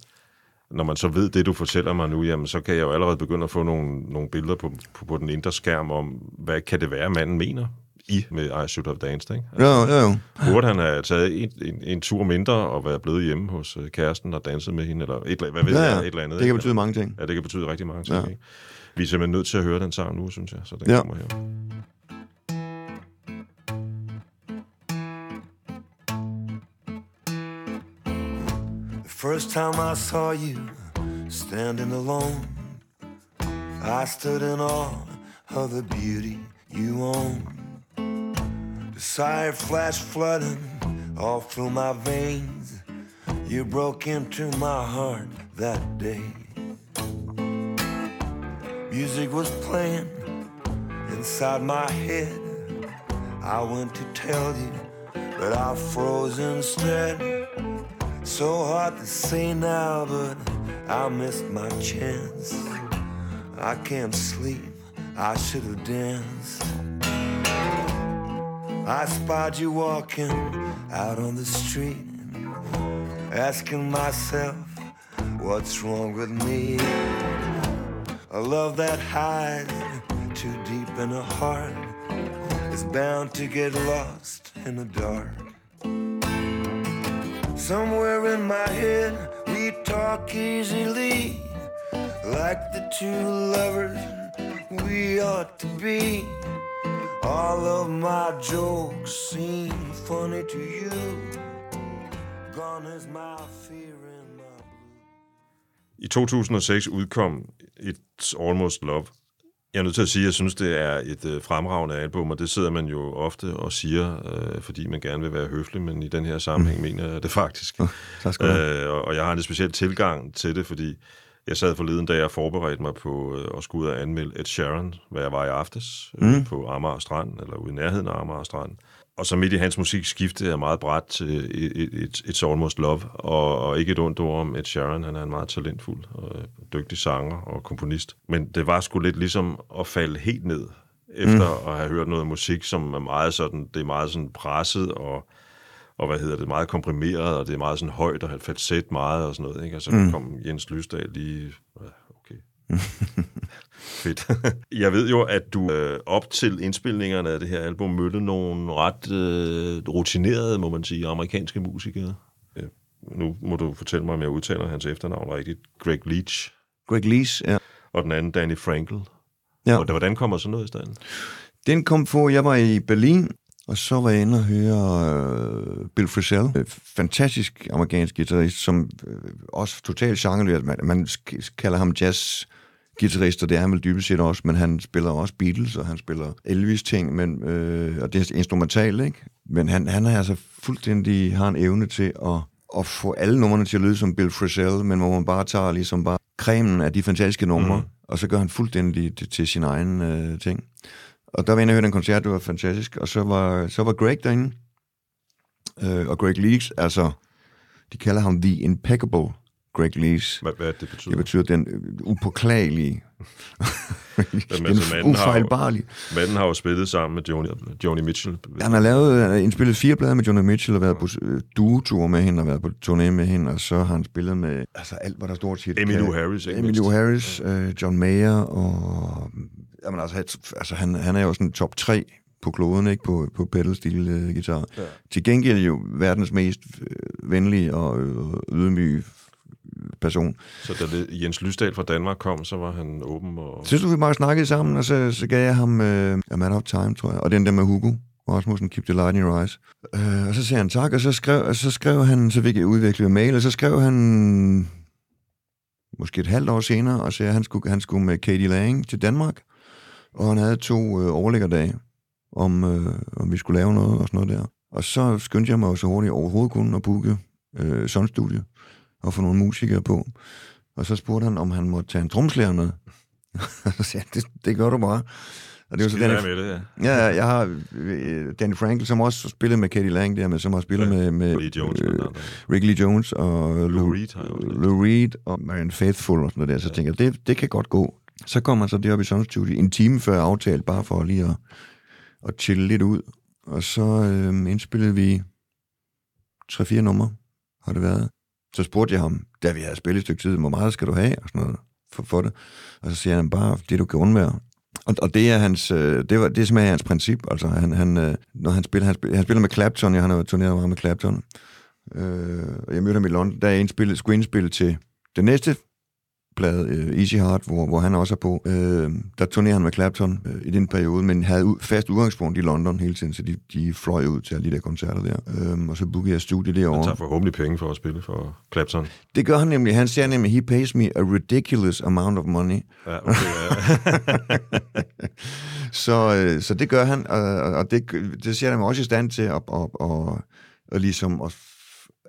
når man så ved det, du fortæller mig nu, jamen, så kan jeg jo allerede begynde at få nogle, nogle billeder på, på, på den indre skærm om, hvad kan det være, manden mener i med I Should Have Danced, ikke? Altså, jo, jo, jo. Burde han have taget en, en, en tur mindre og være blevet hjemme hos øh, kæresten og danset med hende, eller et, hvad ved ja, jeg, et eller andet. det kan betyde mange ting. Ja, det kan betyde rigtig mange ting, ja. ikke? Vi er simpelthen nødt til at høre den sang nu, synes jeg, så den ja. kommer her. First time I saw you standing alone, I stood in awe of the beauty you own. Desire flash flooding all through my veins. You broke into my heart that day. Music was playing inside my head. I went to tell you, but I froze instead. So hard to say now, but I missed my chance. I can't sleep, I should have danced. I spied you walking out on the street, asking myself, what's wrong with me? A love that hides too deep in a heart is bound to get lost in the dark. Somewhere in my head, we talk easily, like the two lovers we ought to be. All of my jokes seem funny to you. Gone is my fear and my blue. I 2006 udkom It's Almost Love, jeg er nødt til at sige, at jeg synes, det er et øh, fremragende album, og det sidder man jo ofte og siger, øh, fordi man gerne vil være høflig, men i den her sammenhæng mm. mener jeg det faktisk. Uh, øh, og, og jeg har en speciel tilgang til det, fordi jeg sad forleden, da jeg forberedte mig på øh, at skulle ud og anmelde Ed Sheeran, hvad jeg var i aftes, øh, mm. på Amager Strand, eller ude i nærheden af Amager Strand. Og så midt i hans musik skiftede jeg meget bræt til et, et, It's Almost Love, og, og ikke et ondt ord om Ed Sheeran, han er en meget talentfuld og dygtig sanger og komponist. Men det var sgu lidt ligesom at falde helt ned, efter mm. at have hørt noget musik, som er meget sådan, det er meget sådan presset og, og hvad hedder det, meget komprimeret, og det er meget sådan højt og falset meget og sådan noget, ikke? Og så mm. kom Jens Lysdal lige, okay, <laughs> Fedt. <laughs> Jeg ved jo, at du øh, op til indspilningerne af det her album mødte nogle ret øh, rutinerede, må man sige, amerikanske musikere. Ja. Nu må du fortælle mig, om jeg udtaler hans efternavn rigtigt. Greg Leach. Greg Leach, ja. Og den anden, Danny Frankel. Ja. Hvordan kommer sådan noget i stand? Den kom for, jeg var i Berlin, og så var jeg inde og høre uh, Bill Frisell, fantastisk amerikansk guitarist, som uh, også totalt genreløst. Man, man kalder ham jazz guitarist, og det er han vel dybest set også, men han spiller også Beatles, og han spiller Elvis-ting, men, øh, og det er instrumentalt, ikke? Men han, han er altså fuldstændig, har en evne til at, at få alle numrene til at lyde som Bill Frisell, men hvor man bare tager ligesom bare cremen af de fantastiske numre, mm. og så gør han fuldstændig det til sin egen øh, ting. Og der var jeg høre en koncert, det var fantastisk, og så var, så var Greg derinde, øh, og Greg Leaks, altså, de kalder ham The Impeccable Greg Lees. Hvad, hvad det betyder? Det betyder den upåklagelige, <laughs> den ufejlbarlige. Manden har jo spillet sammen med Joni, Joni Mitchell. Han har lavet, indspillet fire plader med Joni Mitchell, og været på øh, duotur med hende, og været på turné med hende, og så har han spillet med altså alt, hvad der stort set Emmylou Harris, ikke Emmylou Harris, uh, John Mayer, og jamen, altså, altså han, han er jo sådan top 3 på kloden, ikke? På, på pedalstil uh, guitar. Ja. Til gengæld jo verdens mest uh, venlige og uh, ydmyge person. Så da det, Jens Lysdal fra Danmark kom, så var han åben? Og... Så du, vi bare snakkede sammen, og så, så gav jeg ham uh, A Matter of Time, tror jeg, og den der med Hugo. Rasmussen, Keep the Light in Your Eyes. Uh, og så sagde han tak, og så skrev, og så skrev han, så fik jeg udviklet en mail, og så skrev han måske et halvt år senere, og sagde, at han skulle, han skulle med Katie Lang til Danmark, og han havde to uh, overlæggerdage, om, uh, om vi skulle lave noget og sådan noget der. Og så skyndte jeg mig jo så hurtigt overhovedet kun at booke uh, sådan studie og få nogle musikere på. Og så spurgte han, om han måtte tage en tromslærer med. <laughs> så sagde jeg, det, det gør du bare. Og det var så Danny, med det, ja. ja. jeg har uh, Danny Frankel, som også spillet med Katie Lang der, men som har spillet ja, med, med Lee Jones, uh, Rick Lee Jones og Lou, Reed, Lou Reed og Marian Faithful og sådan noget der. Så ja. tænker jeg, det, det kan godt gå. Så kommer man så deroppe i Sun Studio en time før aftalt, bare for lige at, at chille lidt ud. Og så øh, indspillede vi tre-fire numre, har det været. Så spurgte jeg ham, da vi havde spillet et stykke tid, hvor meget skal du have og sådan noget for, for det. Og så siger han bare, det du kan undvære. Og, og det er hans, øh, det, var, det er simpelthen hans princip. Altså, han, han, øh, når han spiller, han spiller, han spiller med Clapton, jeg han har turneret meget med Clapton. Øh, og jeg mødte ham i London, da jeg indspillede, skulle indspille til det næste plade, uh, Easy Heart, hvor, hvor han også er på. Uh, der turnerede han med Clapton uh, i den periode, men havde ud, fast udgangspunkt i London hele tiden, så de, de fløj ud til alle de der koncerter der. Uh, og så bookede jeg studie derovre. Han tager forhåbentlig penge for at spille for Clapton. Det gør han nemlig. Han siger nemlig, he pays me a ridiculous amount of money. Ja, okay, ja. <laughs> så, uh, så det gør han, og, og det, det siger han også i stand til at, at, at, at, at ligesom at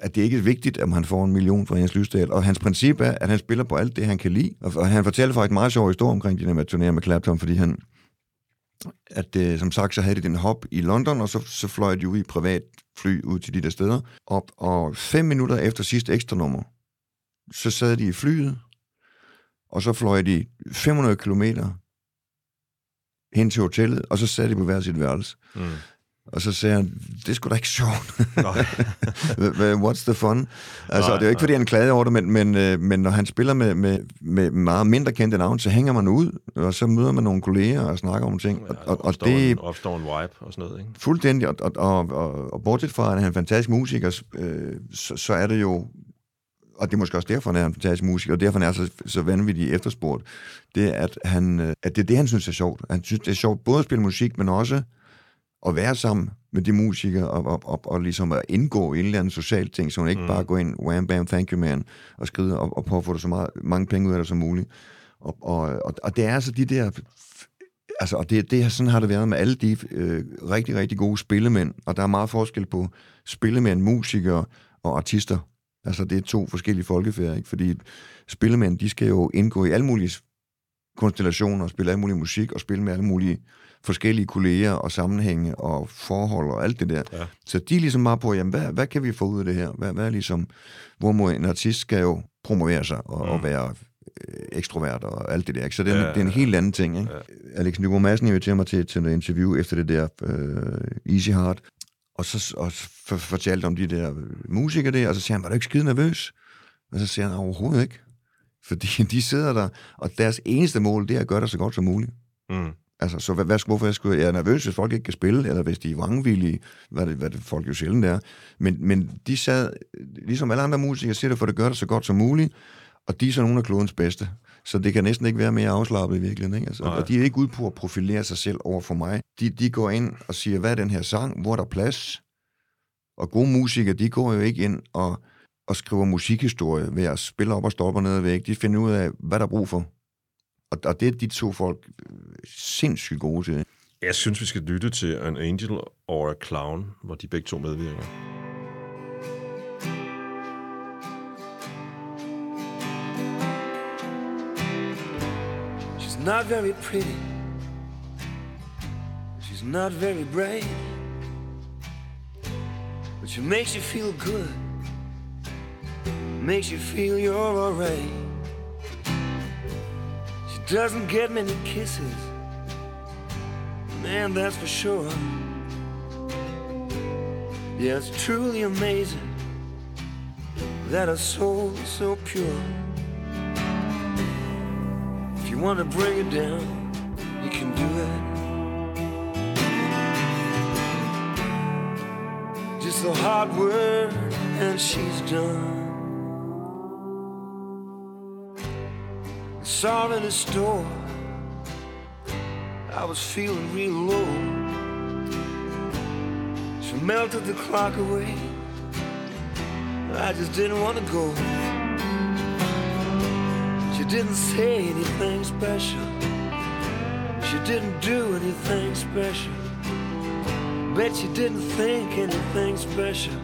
at det ikke er vigtigt, at han får en million fra Jens Lysdal. Og hans princip er, at han spiller på alt det, han kan lide. Og han fortæller faktisk en meget sjov historie omkring det der med at turnere med Clapton, fordi han, at øh, som sagt, så havde de den hop i London, og så, så fløj de ud i privat fly ud til de der steder. Og, og fem minutter efter sidste ekstra nummer, så sad de i flyet, og så fløj de 500 kilometer hen til hotellet, og så sad de på hver sit værelse. Mm. Og så sagde han, det skulle da ikke sjovt. <laughs> What's the fun? Altså, nej, det er jo ikke, fordi han klagede over det, men, men, øh, men når han spiller med, med, med meget mindre kendte navn, så hænger man ud, og så møder man nogle kolleger og snakker om ting. Ja, og, og, det opstår en vibe og sådan noget, ikke? Fuldstændig, og, og, og, og, og bortset fra, at han er en fantastisk musiker, øh, så, så er det jo og det er måske også derfor, han er en fantastisk musiker, og derfor han er så, så vanvittigt efterspurgt, det er, at, han, øh, at det er det, han synes er sjovt. Han synes, det er sjovt både at spille musik, men også at være sammen med de musikere og, og, og, og ligesom at indgå i en eller anden social ting, så man ikke mm. bare går ind, wham, bam, thank you, man, og skrider og, og få det så meget, mange penge ud af det som muligt. Og, og, og, og det er altså de der... Altså, og det, det, sådan har det været med alle de øh, rigtig, rigtig gode spillemænd, og der er meget forskel på spillemænd, musikere og artister. Altså, det er to forskellige folkefærd, ikke? Fordi spillemænd, de skal jo indgå i alle mulige konstellationer, spille alle mulige musik, og spille med alle mulige forskellige kolleger og sammenhænge og forhold og alt det der. Ja. Så de er ligesom meget på, jamen, hvad, hvad kan vi få ud af det her? Hvad, hvad er ligesom, hvor må en artist skal jo promovere sig og, mm. og være øh, ekstrovert og alt det der. Ikke? Så det er, ja, det er en helt anden ting. Ikke? Ja. Alex Nyborg Madsen inviterer mig til, til et interview efter det der uh, Easy Heart, og så og for, fortalte om de der musikere der, og så siger han, var du ikke skide nervøs? Og så siger han, overhovedet ikke. Fordi <laughs> de sidder der, og deres eneste mål, det er at gøre det så godt som muligt. Mm. Altså, så hvad, hvad, hvorfor skulle jeg, er nervøs, hvis folk ikke kan spille, eller hvis de er vrangvillige, hvad det, hvad det folk jo sjældent er. Men, men de sad, ligesom alle andre musikere, siger det for at gøre det så godt som muligt, og de er så nogle af klodens bedste. Så det kan næsten ikke være mere afslappet i virkeligheden. Ikke? Altså, Nej. og de er ikke ude på at profilere sig selv over for mig. De, de går ind og siger, hvad er den her sang? Hvor er der plads? Og gode musikere, de går jo ikke ind og, og skriver musikhistorie ved at spille op og stå op og ned og væk. De finder ud af, hvad der er brug for. Og, og det er de to folk øh, sindssygt gode til. Jeg synes, vi skal lytte til An Angel or a Clown, hvor de begge to medvirker. She's not very pretty. She's not very brave. But she makes you feel good. Makes you feel you're alright. Doesn't get many kisses. Man, that's for sure. Yeah, it's truly amazing that a soul so pure. If you want to bring it down, you can do it. Just a hard word, and she's done. Saw in a store. I was feeling real low. She melted the clock away. I just didn't want to go. She didn't say anything special. She didn't do anything special. Bet she didn't think anything special.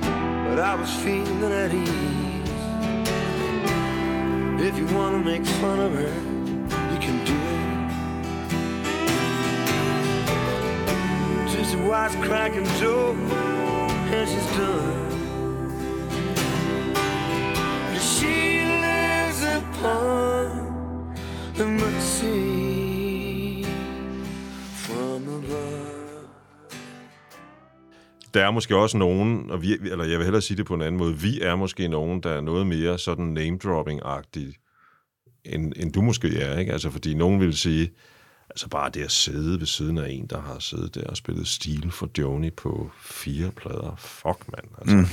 But I was feeling at ease. If you want to make fun of her, you can do it. Just a wisecracking joke, and she's done. But She lives upon the mercy Der er måske også nogen, og vi, eller jeg vil hellere sige det på en anden måde, vi er måske nogen, der er noget mere sådan name-dropping-agtige, end, end du måske er, ikke? Altså, fordi nogen vil sige, altså bare det at sidde ved siden af en, der har siddet der og spillet stil for Joni på fire plader, fuck mand, altså. Mm.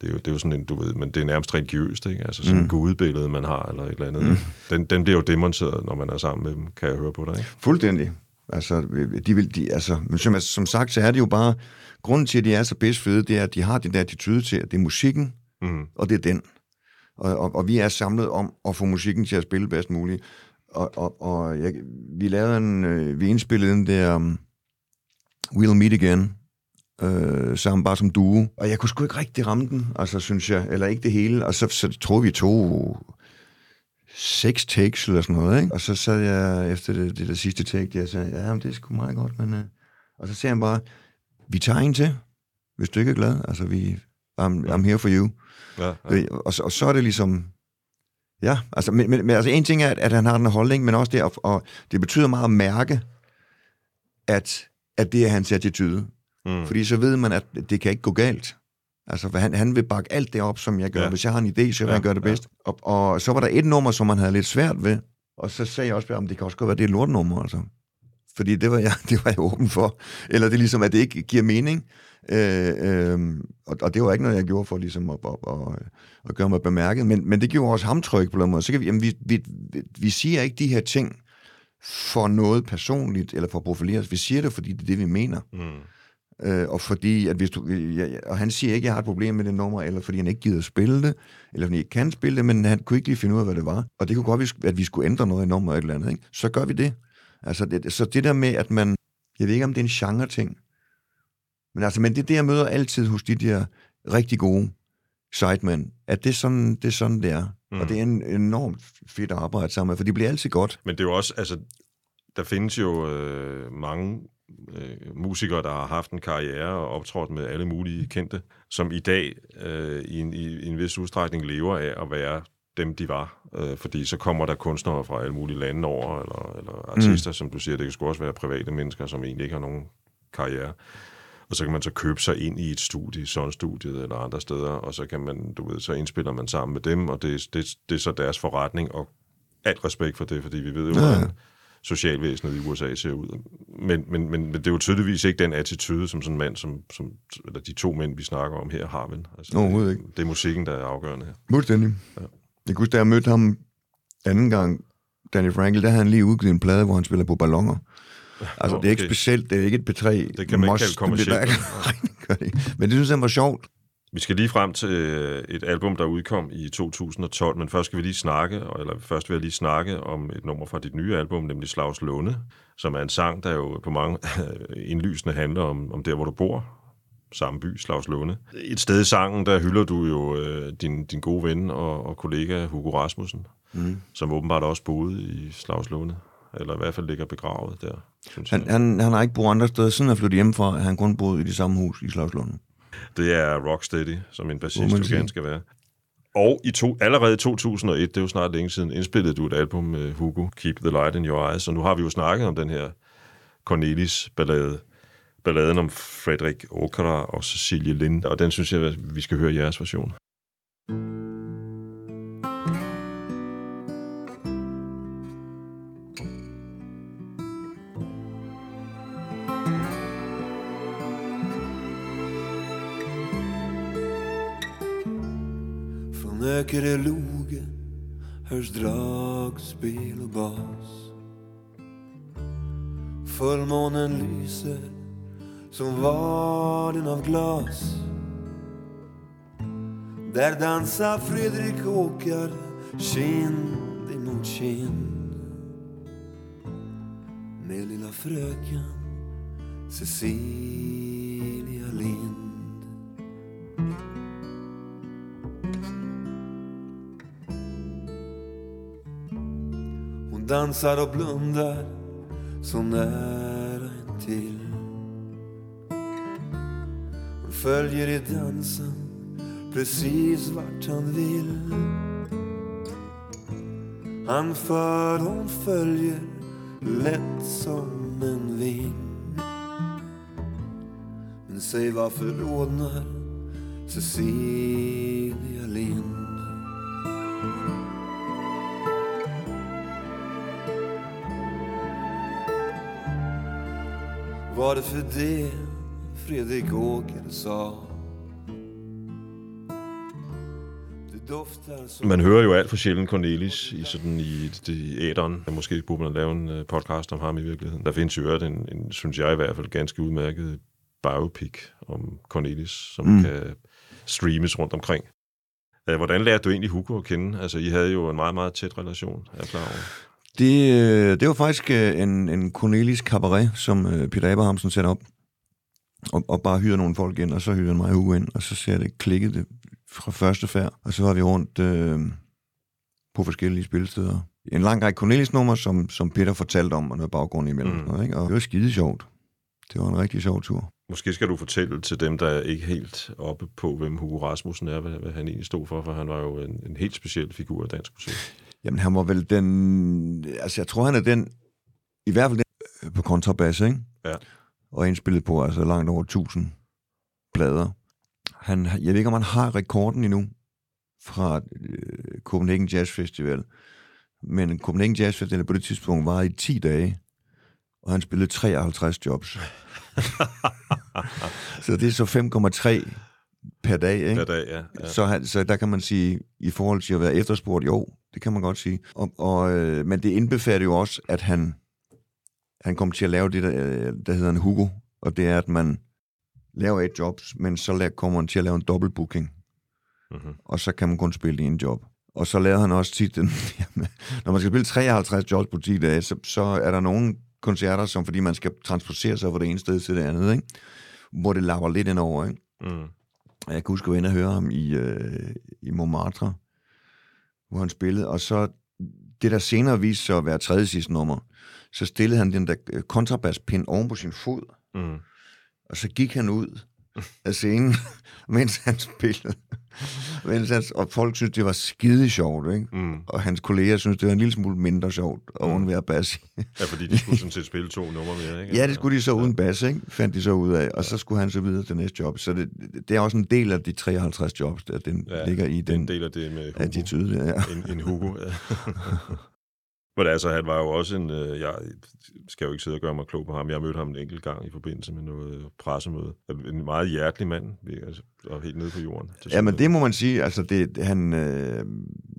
Det er, jo, det er jo sådan en, du ved, men det er nærmest religiøst, ikke? Altså sådan mm. gudbillede, man har, eller et eller andet. Mm. Den, den bliver jo demonteret, når man er sammen med dem, kan jeg høre på dig, ikke? Fuldstændig. Altså, de vil, de, altså, men som, som sagt, så er det jo bare, grunden til, at de er så bedst fede, det er, at de har den der attitude til, at det er musikken, Mm. og det er den. Og, og, og vi er samlet om at få musikken til at spille bedst muligt. Og, og, og jeg, vi lavede en, øh, vi indspillede den der um, We'll Meet Again, øh, sammen bare som duo. Og jeg kunne sgu ikke rigtig ramme den, altså synes jeg, eller ikke det hele. Og så, så troede vi to seks takes eller sådan noget, ikke? Og så sad jeg efter det, det der sidste take, der, og sagde, ja, men det er sgu meget godt, men... Øh. Og så sagde han bare, vi tager en til, hvis du ikke er glad. Altså, vi, I'm, I'm here for you. Ja, ja. Og, så- og så er det ligesom... Ja, altså, men, men, men altså en ting er, at, at han har den holdning, men også det, og, og det betyder meget at mærke, at, at det er hans attitude. Mm. Fordi så ved man, at det kan ikke gå galt. Altså, han, han vil bakke alt det op, som jeg gør. Ja. Ja. Hvis jeg har en idé, så vil Ja, ja. han gøre det ja. bedst. Og, og så var der et nummer, som han havde lidt svært ved. Og så sagde jeg også bare, om det kan også godt være, det er lortnummer, altså. Fordi det var, jeg, <laughs> det var jeg åben for. Eller det er ligesom, at det ikke giver mening. Øh, øh, og, og det var ikke noget, jeg gjorde for ligesom at, at, at, at gøre mig bemærket. Men, men det gjorde også ham tryg på den måde. Så kan vi, jamen, vi, vi, vi, vi siger ikke de her ting for noget personligt, eller for at profilere os. Vi siger det, fordi det er det, vi mener. Mm. Øh, og fordi, at hvis du, ja, og han siger ikke, at jeg har et problem med det nummer, eller fordi han ikke gider spille det, eller fordi han ikke kan spille det, men han kunne ikke lige finde ud af, hvad det var. Og det kunne godt være, at vi skulle ændre noget i nummer eller et eller andet, ikke? Så gør vi det. Altså, det, så det der med, at man, jeg ved ikke, om det er en genre-ting, men altså, men det er det, jeg møder altid hos de der rigtig gode sidemen, at det er sådan, det er sådan, det er. Mm. Og det er en enormt fedt at arbejde sammen med, for det bliver altid godt. Men det er jo også, altså, der findes jo øh, mange øh, musikere, der har haft en karriere og optrådt med alle mulige kendte, som i dag øh, i, en, i, i en vis udstrækning lever af at være dem, de var. Øh, fordi så kommer der kunstnere fra alle mulige lande over, eller, eller artister, mm. som du siger, det kan sgu også være private mennesker, som egentlig ikke har nogen karriere. Og så kan man så købe sig ind i et studie, Sun-studiet eller andre steder, og så kan man, du ved, så indspiller man sammen med dem, og det, det, det er så deres forretning, og alt respekt for det, fordi vi ved jo, Ja. hvordan socialvæsenet i USA ser ud. Men, men, men, men det er jo tydeligvis ikke den attitude, som sådan en mand, som, som, eller de to mænd, vi snakker om her, har vel. Altså, Overhovedet det, det er musikken, der er afgørende her. Fuldstændig. Ja. Jeg kunne huske, da jeg mødte ham anden gang, Danny Frankel, der havde han lige udgivet en plade, hvor han spiller på ballonger. Altså, Nå, det er ikke okay. specielt, det er ikke et P3. Det kan man ikke kalde <laughs> ikke. Men det synes jeg var sjovt. Vi skal lige frem til øh, et album, der udkom i 2012, men først skal vi lige snakke, eller først vil jeg lige snakke om et nummer fra dit nye album, nemlig Slavs Lunde, som er en sang, der jo på mange <laughs> indlysende handler om, om der, hvor du bor, samme by, Slavs Lunde. Et sted i sangen, der hylder du jo øh, din, din gode ven og, og kollega Hugo Rasmussen, mm. som åbenbart også boede i Slavs Lunde, eller i hvert fald ligger begravet der, synes Han, jeg. han, han har ikke boet andre steder, siden han flyttede hjemmefra, han kun boet i det samme hus i Slagslund. Det er Rocksteady, som en bassist jo gerne skal være. Og i to, allerede i 2001, det er jo snart længe siden, indspillede du et album med Hugo, Keep the Light in Your Eyes, og nu har vi jo snakket om den her Cornelis-ballade, balladen om Frederik Okra og Cecilie Lind, og den synes jeg, vi skal høre jeres version. Från Öckerö loge hörs dragspel och bas. Fullmånen lyser som vaden av glas. Där dansar Fredrik Åkare kind emot kind med lilla fröken Cecilia Lind. Dansar och blundar så nära intill. Hon följer i dansen precis vart han vill. Han för, hon följer lätt som en vind. Men säg varför rodnar Cecilia Lind? Var det för det Fredrik Åker sa? Man hører jo alt for sjældent Cornelis i sådan i, i æderen. Måske burde man lave en øh, podcast om ham i virkeligheden. Der findes jo øvrigt en, en, synes jeg i hvert fald, ganske udmærket biopic om Cornelis, som mm. kan streames rundt omkring. Øh, Hvordan lærte du egentlig Hugo at kende? Altså, I havde jo en meget, meget tæt relation, er jeg klar over. Det, øh, det var faktisk øh, en, en Cornelis Cabaret, som øh, Peter Abrahamsen satte op. Og, og bare hyrede nogle folk ind, og så han mig Hugo ind, og så ser det klikket det fra første færd. Og så var vi rundt øh, på forskellige spilsteder. En lang række Cornelis-nummer, som, som Peter fortalte om, og noget baggrund imellem. Mm. Noget, ikke? Og det var skide sjovt. Det var en rigtig sjov tur. Måske skal du fortælle til dem, der er ikke helt oppe på, hvem Hugo Rasmussen er, hvad, hvad han egentlig stod for, for han var jo en, en helt speciel figur af dansk musik. Jamen, han var vel den... Altså, jeg tror, han er den... I hvert fald den øh, på kontrabas, ikke? Ja. Og indspillet på altså langt over 1000 plader. Han, jeg ved ikke, om han har rekorden endnu fra øh, Copenhagen Jazz Festival. Men Copenhagen Jazz Festival på det tidspunkt var i 10 dage, og han spillede 53 jobs. <laughs> så det er så 5,3 per dag, ikke? Hver dag, ja. ja. Så, han, så der kan man sige, i forhold til at være efterspurgt, jo, det kan man godt sige. Og, og, øh, men det indbefatter jo også, at han, han kom til at lave det, der, øh, der hedder en Hugo, og det er, at man laver et job, men så kommer han til at lave en dobbeltbooking, Mm-hmm. og så kan man kun spille en job. Og så lavede han også tit den, <laughs> jamen, når man skal spille 53 jobs på 10 dage, så, så er der nogle koncerter, som fordi man skal transportere sig fra det ene sted til det andet, ikke? hvor det lapper lidt ind over, ikke? Mm. Og jeg kan huske, at jeg var inde og høre ham i, øh, i Montmartre, hvor han spillede, og så det, der senere viste sig at være tredje sidste nummer, så stillede han den der øh, kontrabaspind oven på sin fod, Mm. og så gik han ud af scenen, <laughs> mens han spillede. <laughs> han, og folk synes det var skide sjovt, ikke? Mm. Og hans kolleger synes det var en lille smule mindre sjovt at undvære bas. Ja, fordi de skulle <laughs> sådan set spille to numre mere, ikke? ja, det skulle de så uden bas, ikke? Fandt de så ud af. Og så skulle han så videre til næste job. Så det, det er også en del af de 53 jobs, der den Ja, ja, ligger i er en den del af det med Hugo. attitude. Ja. En, en Hugo, ja. <laughs> Men altså, han var jo også en... Øh, jeg skal jo ikke sidde og gøre mig klog på ham. Jeg mødte ham en enkelt gang i forbindelse med noget pressemøde. En meget hjertelig mand, altså, og helt nede på jorden. Ja, men det må man sige. Altså, det, han, øh,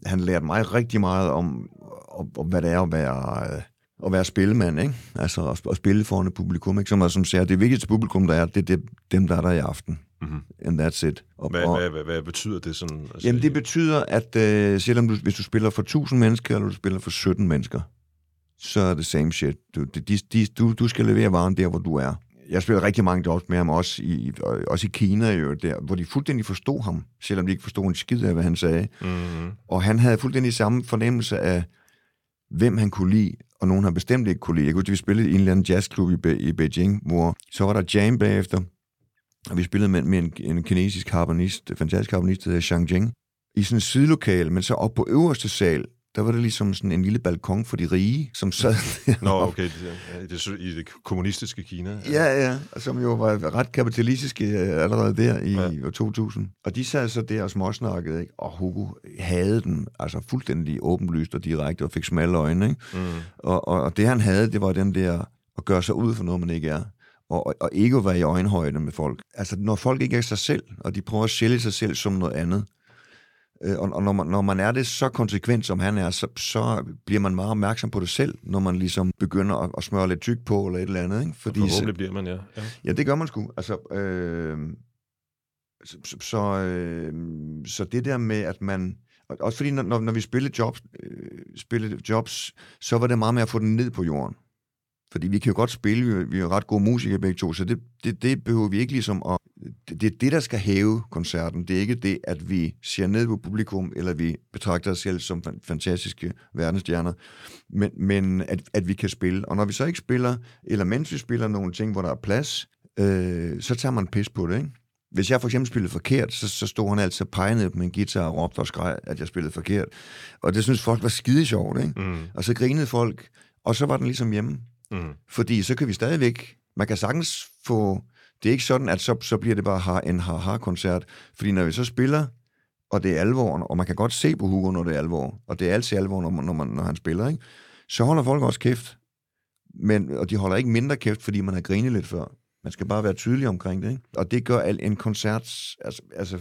han lærte mig rigtig meget om og, og hvad det er at være, øh, at være spillemand, ikke? Altså at, at spille foran et publikum, ikke? Som, som siger, det vigtigste publikum, der er, det er dem, der er der i aften. Mhm. And that's it. Og, Hvad, og, hvad, hvad, hvad betyder det sådan? Altså, Jamen det betyder, at øh, selvom du, hvis du spiller for 1000 mennesker, eller du spiller for 17 mennesker, så er det same shit. Du, de, de, du, du skal levere varen der, hvor du er. Jeg spiller rigtig mange jobs med ham, også i, også i Kina, jo, der, hvor de fuldstændig forstod ham, selvom de ikke forstod en skid af, hvad han sagde. Mm-hmm. Og han havde fuldstændig samme fornemmelse af, hvem han kunne lide, og nogen han bestemt ikke kunne lide. Jeg kunne huske, vi spillede i en eller anden jazzklub i, Be- i Beijing, hvor så var der jam bagefter, og vi spillede med, med en, en kinesisk harmonist, fantastisk harmonist, der hedder Zhang Jing, i sådan et sidelokale, men så op på øverste sal, der var det ligesom sådan en lille balkon for de rige, som sad <laughs> Nå, okay, det, er- i det, i det kommunistiske Kina. Ja, ja, og som jo var ret kapitalistiske øh, allerede der i Ja. ja. år 2000. Og de sad så der og småsnakkede, ikke? og Hugo havde den altså fuldstændig åbenlyst og direkte, og fik smalle øjne. Ikke? Mm. Og, og, og det han havde, det var den der at gøre sig ud for noget, man ikke er. Og, og, og ikke at være i øjenhøjde med folk. Altså, når folk ikke er sig selv, og de prøver at sælge sig selv som noget andet, øh, og, og når, man, når man er det så konsekvent, som han er, så, så bliver man meget opmærksom på det selv, når man ligesom begynder at, at smøre lidt tyk på, eller et eller andet. Ikke? Fordi Forhåbentlig bliver man, ja. ja. Ja, det gør man sgu. Altså, øh, så, så, øh, så det der med, at man... og Også fordi, når, når vi spillede jobs, øh, spillede jobs, så var det meget med at få den ned på jorden. Fordi vi kan jo godt spille, vi er, jo ret gode musikere begge to, så det, det, det behøver vi ikke ligesom at... Det, det er det, der skal hæve koncerten. Det er ikke det, at vi ser ned på publikum, eller vi betragter os selv som fan- fantastiske verdensstjerner, men, men at, at vi kan spille. Og når vi så ikke spiller, eller mens vi spiller nogle ting, hvor der er plads, øh, så tager man pis på det, ikke? Hvis jeg for eksempel spillede forkert, så, så stod han altid pegede på min guitar og råbte og skreg, at jeg spillede forkert. Og det synes folk var skide sjovt, ikke? Mm. Og så grinede folk, og så var den ligesom hjemme. Mm. Fordi så kan vi stadigvæk, man kan sagtens få, det er ikke sådan, at så, så bliver det bare ha- en ha-ha-koncert. Fordi når vi så spiller, og det er alvor, og man kan godt se på Hugo, når det er alvor, og det er altid alvor, når, man, når, man, når han spiller, ikke? så holder folk også kæft. Men, og de holder ikke mindre kæft, fordi man har grinet lidt før. Man skal bare være tydelig omkring det. Ikke? Og det gør al en koncert, altså, altså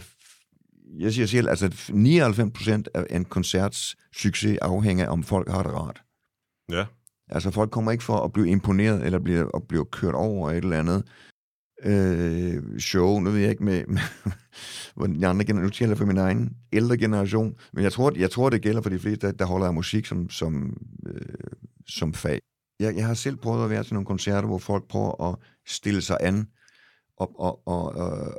jeg siger selv, altså 99 procent af en koncerts succes afhænger af, om folk har det rart. Ja. Altså folk kommer ikke for at blive imponeret, eller blive, at blive kørt over et eller andet øh, show. Nu ved jeg ikke med, med <laughs> hvor de andre generationer, nu taler for min egen ældre generation, men jeg tror, jeg tror det gælder for de fleste, der, der holder af musik som, som, øh, som fag. Jeg, jeg har selv prøvet at være til nogle koncerter, hvor folk prøver at stille sig an, og, og, og, og,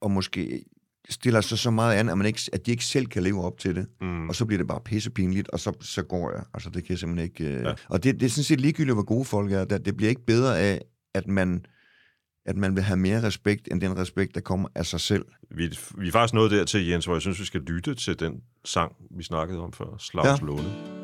og måske stiller sig så meget an, at, man ikke, at de ikke selv kan leve op til det. Mm. Og så bliver det bare pissepinligt, og så, så går jeg. Altså, det kan jeg simpelthen ikke... Øh... Ja. Og det, det er sådan set ligegyldigt, hvor gode folk er. Det, det bliver ikke bedre af, at man, at man vil have mere respekt, end den respekt, der kommer af sig selv. Vi, vi er faktisk nået dertil, Jens, hvor jeg synes, vi skal lytte til den sang, vi snakkede om før, Slavs. Ja. Låne.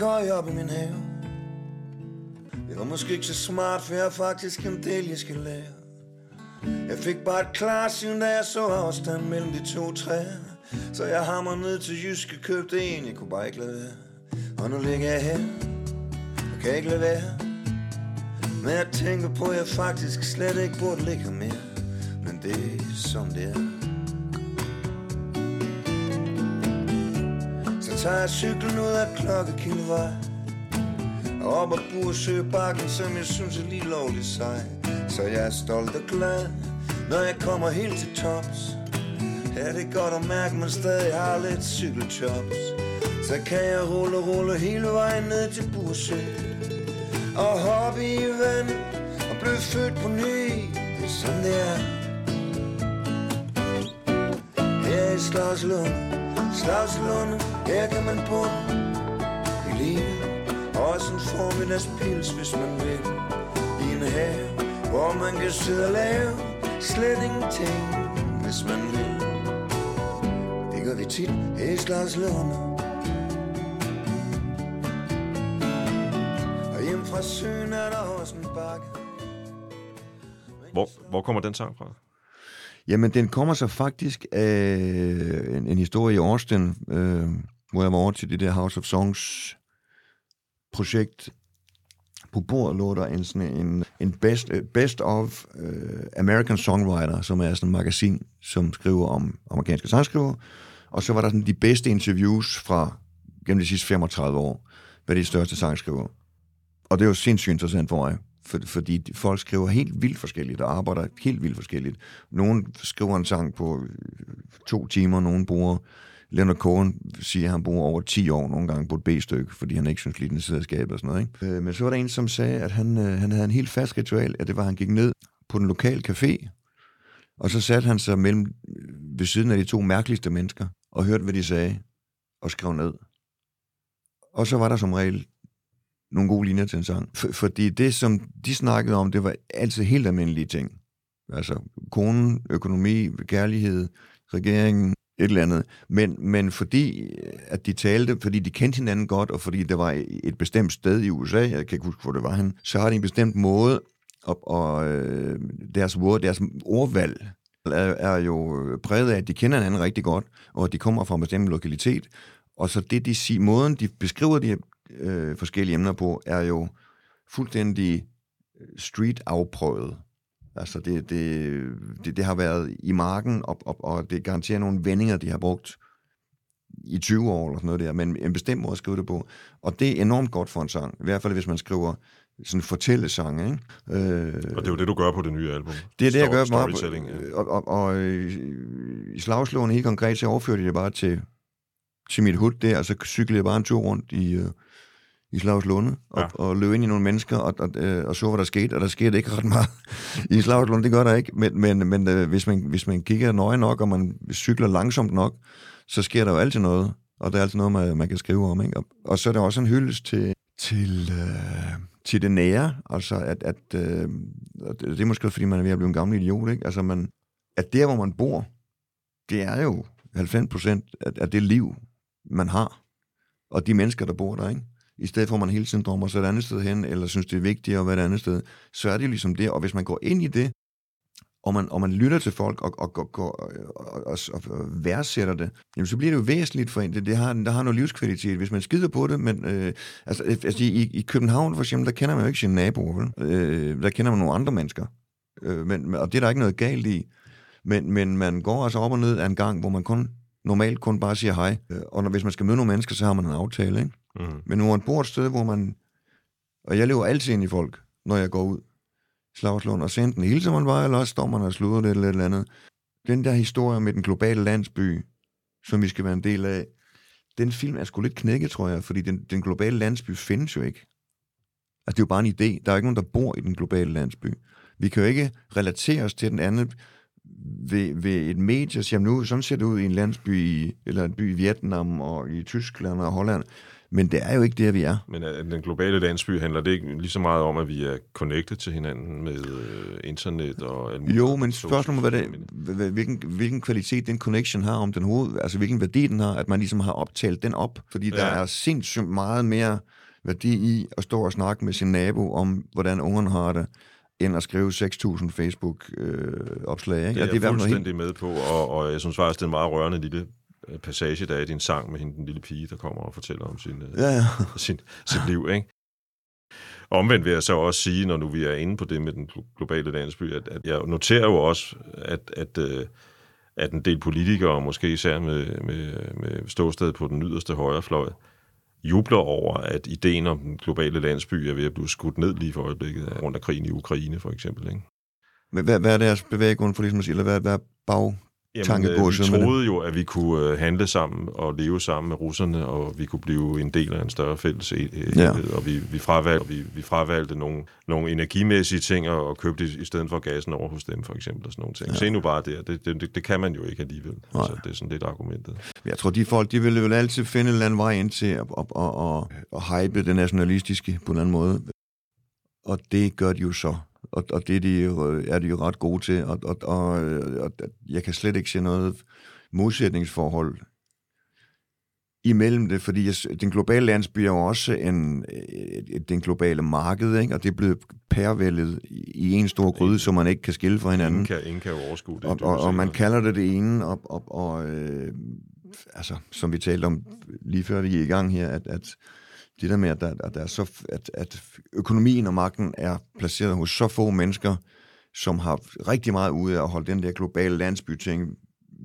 Køj op i min have. Det var måske ikke så smart, for jeg har faktisk en del, jeg skal lære. Jeg fik bare et klarsyn, da jeg så afstand mellem de to træer. Så jeg hammer ned til Jyske, købte en, jeg kunne bare ikke lade være. Og nu ligger jeg her, og kan ikke lade være. Men jeg tænker på, at jeg faktisk slet ikke burde ligge her mere. Men det er som det er. Tager jeg cyklen ud af klokkekildevej Og op ad Bursøbakken, som jeg synes er lige lovligt sej. Så jeg er stolt og glad, når jeg kommer helt til tops. Ja, det er godt at mærke, man stadig har lidt cykelchops. Så kan jeg rulle, og rulle hele vejen ned til Bursø Og hoppe i vand og blive født på ny Det er sådan det er. Her i Slagslund, Slagslund, her kan man på i livet. Også en formiddagspils, hvis man vil. I en have, hvor man kan sidde og lave slet ingenting, hvis man vil. Det gør vi tit her i Slagslund. Og hjem fra søen er der også en bakke. Hvor, hvor kommer den sang fra? Jamen, den kommer så faktisk af en, en historie i Austin, øh, hvor jeg var over til det der House of Songs projekt. På bordet lå der en, sådan en, en best, øh, best of uh, American Songwriter, som er sådan et magasin, som skriver om amerikanske sangskrivere. Og så var der sådan de bedste interviews fra gennem de sidste 35 år, hvad de største sangskrivere. Og det er jo sindssygt interessant for mig, for, fordi folk skriver helt vildt forskelligt og arbejder helt vildt forskelligt. Nogle skriver en sang på øh, to timer, nogen bruger Leonard Cohen siger, at han bruger over 10 år nogle gange på et B-stykke, fordi han ikke synes lige, den sidder skabet og sådan noget. Ikke? Øh, men så var der en, som sagde, at han, øh, han havde en helt fast ritual, at det var, at han gik ned på den lokale café, og så satte han sig mellem, øh, ved siden af de to mærkeligste mennesker, og hørte, hvad de sagde, og skrev ned. Og så var der som regel nogle gode linjer til en sang. For, fordi det, som de snakkede om, det var altid helt almindelige ting. Altså konen, økonomi, kærlighed, regeringen, et eller andet. Men, men fordi øh, at de talte, fordi de kendte hinanden godt, og fordi det var et bestemt sted i USA, jeg kan ikke huske, hvor det var han, så har de en bestemt måde, og, og øh, deres, ord, deres ordvalg er, er jo øh, præget af, at de kender hinanden rigtig godt, og at de kommer fra en bestemt lokalitet. Og så det, de siger, måden de beskriver de øh, forskellige emner på, er jo fuldstændig street afprøvet. Altså, det, det, det, det har været i marken, og, og, og det garanterer nogle vendinger, de har brugt i 20 år eller sådan noget der, men en bestemt måde at skrive det på. Og det er enormt godt for en sang, i hvert fald hvis man skriver sådan fortællesang, ikke? Øh, og det er jo det, du gør på det nye album. Det er det, jeg gør mig. Ja. Og, og, og øh, i slagslåen helt konkret, så overførte jeg det bare til, til mit hud der, og så cyklede jeg bare en tur rundt i, i Slagslunde og, ja. og løb ind i nogle mennesker og, og, øh, og så, hvad der skete, og der skete ikke ret meget <laughs> i Slagslunde, det gør der ikke, men, men, men øh, hvis, man, hvis man kigger nøje nok, og man cykler langsomt nok, så sker der jo altid noget, og der er altid noget, man, man kan skrive om, ikke? Og, og så er der også en hyldest til, til, øh, til det nære, altså at, at øh, det er måske fordi, man er ved at blive en gammel idiot, ikke? Altså man, at der, hvor man bor, det er jo 90 procent af, af det liv, man har, og de mennesker, der bor der, ikke? I stedet for at man hele tiden drømmer sig et andet sted hen, eller synes, det er vigtigt at være et andet sted, så er det ligesom det. Og hvis man går ind i det, og man, og man lytter til folk og, og, og, og, og, og, og værdsætter det, jamen så bliver det jo væsentligt for en. Det, det har, der har noget livskvalitet, hvis man skider på det. Men øh, altså, altså i, i København for eksempel, der kender man jo ikke sine naboer, vel? Øh, der kender man nogle andre mennesker. Øh, men, og det er der ikke noget galt i. Men, men man går altså op og ned af en gang, hvor man kun normalt kun bare siger hej. Øh, og når, hvis man skal møde nogle mennesker, så har man en aftale, ikke? Mm. Men når man bor et sted, hvor man... Og jeg lever altid ind i folk, når jeg går ud. Slagslund, og enten hilser man bare, eller også står man og sluder det eller et eller andet. Den der historie med den globale landsby, som vi skal være en del af, den film er sgu lidt knækket, tror jeg, fordi den, den globale landsby findes jo ikke. Altså, det er jo bare en idé. Der er ikke nogen, der bor i den globale landsby. Vi kan jo ikke relatere os til den anden ved, ved et medie, siger nu, sådan ser det ud i en landsby, i, eller en by i Vietnam og i Tyskland og Holland. Men det er jo ikke det, vi er. Men den globale landsby handler det ikke lige så meget om, at vi er connected til hinanden med øh, internet og... Jo, men spørgsmålet er, hvad hvilken, hvilken kvalitet den connection har, om den hoved, altså hvilken værdi den har, at man ligesom har optalt den op. Fordi ja. der er sindssygt meget mere værdi i at stå og snakke med sin nabo om, hvordan ungerne har det, end at skrive 6.000 Facebook-opslag. Øh, ikke? Det er, ja, det er jeg fuldstændig helt... med på, og, og jeg synes faktisk, det er en meget rørende lille Øh, passage, der er i din sang med hende, den lille pige, der kommer og fortæller om sin, øh, ja, ja. <laughs> sin, sit liv. Ikke? Omvendt vil jeg så også sige, når nu vi er inde på det med den globale landsby, at, at jeg noterer jo også, at, at, øh, at en del politikere, måske især med, med, med ståsted på den yderste højrefløj, jubler over, at ideen om den globale landsby er ved at blive skudt ned lige for øjeblikket, rundt af krigen i Ukraine for eksempel. Ikke? Hvad, hvad er deres bevæggrund for ligesom at sige, eller hvad, hvad er bag, Jamen, øh, vi troede jo, at vi kunne øh, handle sammen og leve sammen med russerne, og vi kunne blive en del af en større fælles enhed, ja. og vi, vi, fravalgte, vi, vi fravalgte nogle, nogle energimæssige ting og købte i stedet for gassen over hos dem, for eksempel, og sådan nogle ting. Ja. Se nu bare der, det, det, det, det kan man jo ikke alligevel. Nej. Altså, det er sådan lidt argumentet. Jeg tror, de folk, de vil vel altid finde en eller anden vej ind til at, at, at, at, at hype det nationalistiske på en anden måde. Og det gør de jo så og, og det er de, jo, er de jo ret gode til, og, og, og, og jeg kan slet ikke se noget modsætningsforhold imellem det, fordi jeg, den globale landsby er jo også en, øh, den globale marked, ikke? og det er blevet pærvældet i en stor gryde, som man ikke kan skille fra hinanden. Ingen kan, ingen kan overskue det. Og, og, og man kalder det det ene, og, og, og øh, altså, som vi talte om lige før vi gik i gang her, at, at det der med, at, der, at, der er så, at, at økonomien og magten er placeret hos så få mennesker, som har rigtig meget ud af at holde den der globale landsbyting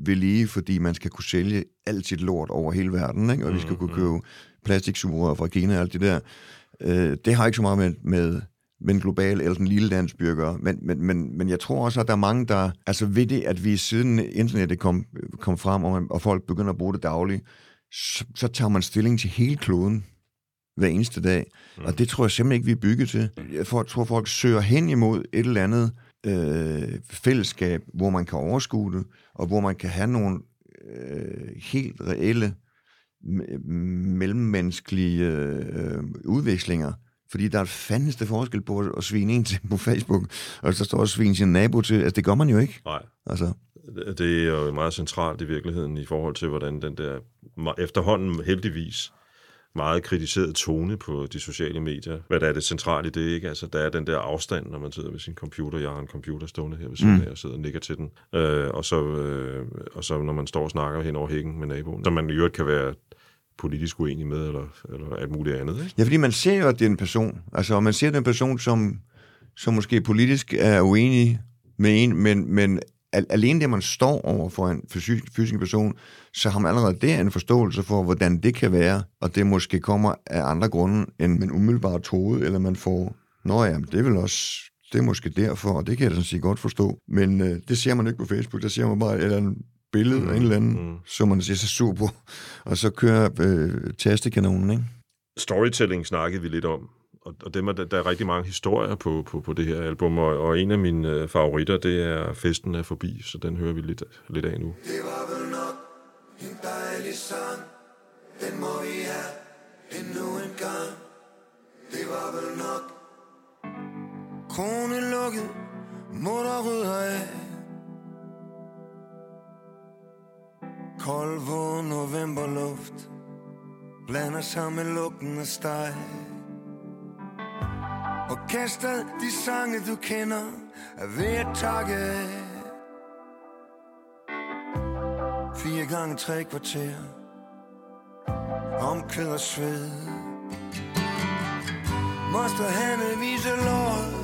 ved lige, fordi man skal kunne sælge alt sit lort over hele verden, ikke? og vi skal kunne købe plastiksugerør fra Kina og alt det der. Øh, det har ikke så meget med, med, med den globale eller den lille landsby at gøre, men, men, men, men jeg tror også, at der er mange, der, altså ved det, at vi siden internettet kom, kom frem, og, man, og folk begynder at bruge det dagligt, så, så tager man stilling til hele kloden hver eneste dag. Mm. Og det tror jeg simpelthen ikke, vi er bygget til. Jeg tror, folk søger hen imod et eller andet øh, fællesskab, hvor man kan overskue det, og hvor man kan have nogle øh, helt reelle me- mellemmenneskelige øh, udvekslinger. Fordi der er fandeste forskel på at svine en til på Facebook, og så står og svine sin nabo til. Altså, det gør man jo ikke. Nej, Altså, det er jo meget centralt i virkeligheden i forhold til, hvordan den der efterhånden heldigvis meget kritiseret tone på de sociale medier. Hvad der er det centrale i det, ikke? Altså, der er den der afstand, når man sidder ved sin computer. Jeg har en computer stående her ved siden af, og sidder og nikker til den. Øh, og, så, øh, og så når man står og snakker hen over hækken med naboen, som man i øvrigt kan være politisk uenig med, eller, eller alt muligt andet, ikke? Ja, fordi man ser jo, at det er en person. Altså, og man ser den person, som, som måske politisk er uenig med en, men, men alene det, man står over for en fysisk, fysisk person, så har man allerede der en forståelse for, hvordan det kan være, og det måske kommer af andre grunde, end man umiddelbart troede, eller man får, nå ja, det er vel også, det er måske derfor, og det kan jeg da sådan set godt forstå. Men øh, det ser man ikke på Facebook, der ser man bare et eller andet billede mm, af en eller anden, mm. som man ser sig sur på, og så kører øh, tastekanonen, ikke? storytelling snakkede vi lidt om, og, og dem er, der, er rigtig mange historier på, på, på det her album, og, og en af mine øh, favoritter, det er Festen er forbi, så den hører vi lidt, lidt af nu. Det var vel nok en dejlig sang. Den må vi have endnu en gang. Det var vel nok. Krone lukket Mutter rydder af. Kold våd novemberluft Blander sig med lugten af steg. Orkestret, de sange du kender Er ved at takke. Fire gange tre kvarter. Omkød og sved. Moster Hanne viser låret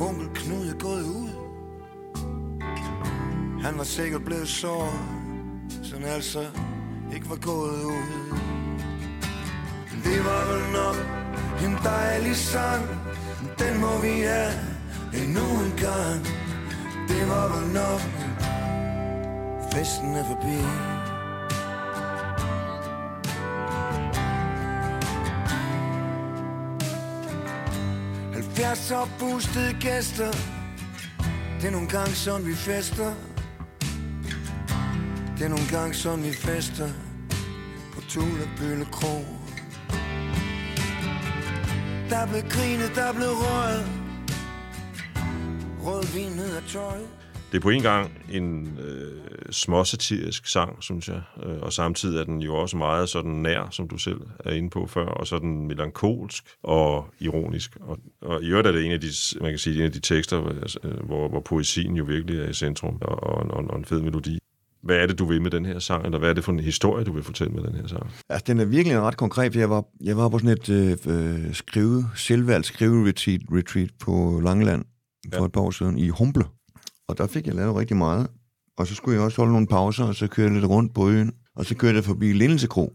Onkel Knud er gået ud. Han var sikkert blevet såret Sådan altså ikke var gået ud. Det var vel nok dejlig sang. Den må vi have endnu en gang. Det var vel nok Festen er forbi. Halvfjerds opboostede gæster. Det er nogle gange sådan vi fester. Det er nogle gange sådan vi fester. På Tulebølle Kro. Der blev grinet, der blev røget Rødvin ned tøjet Det er på en gang en øh, småsatirisk sang, synes jeg, øh, og samtidig er den jo også meget sådan nær, som du selv er inde på før, og sådan melankolsk og ironisk. Og, og i øvrigt er det en af de, man kan sige, en af de tekster, øh, hvor, hvor poesien jo virkelig er i centrum, og, og, og, og en fed melodi. Hvad er det, du vil med den her sang, eller hvad er det for en historie, du vil fortælle med den her sang? Altså, den er virkelig ret konkret, jeg var, jeg var på sådan et øh, øh, skrive, selvvalgt skrive-retreat retreat på Langeland for Ja. et par år siden i Humble. Og der fik jeg lavet rigtig meget. Og så skulle jeg også holde nogle pauser, og så kørte jeg lidt rundt på øen. Og så kørte jeg forbi Lindelse Kro,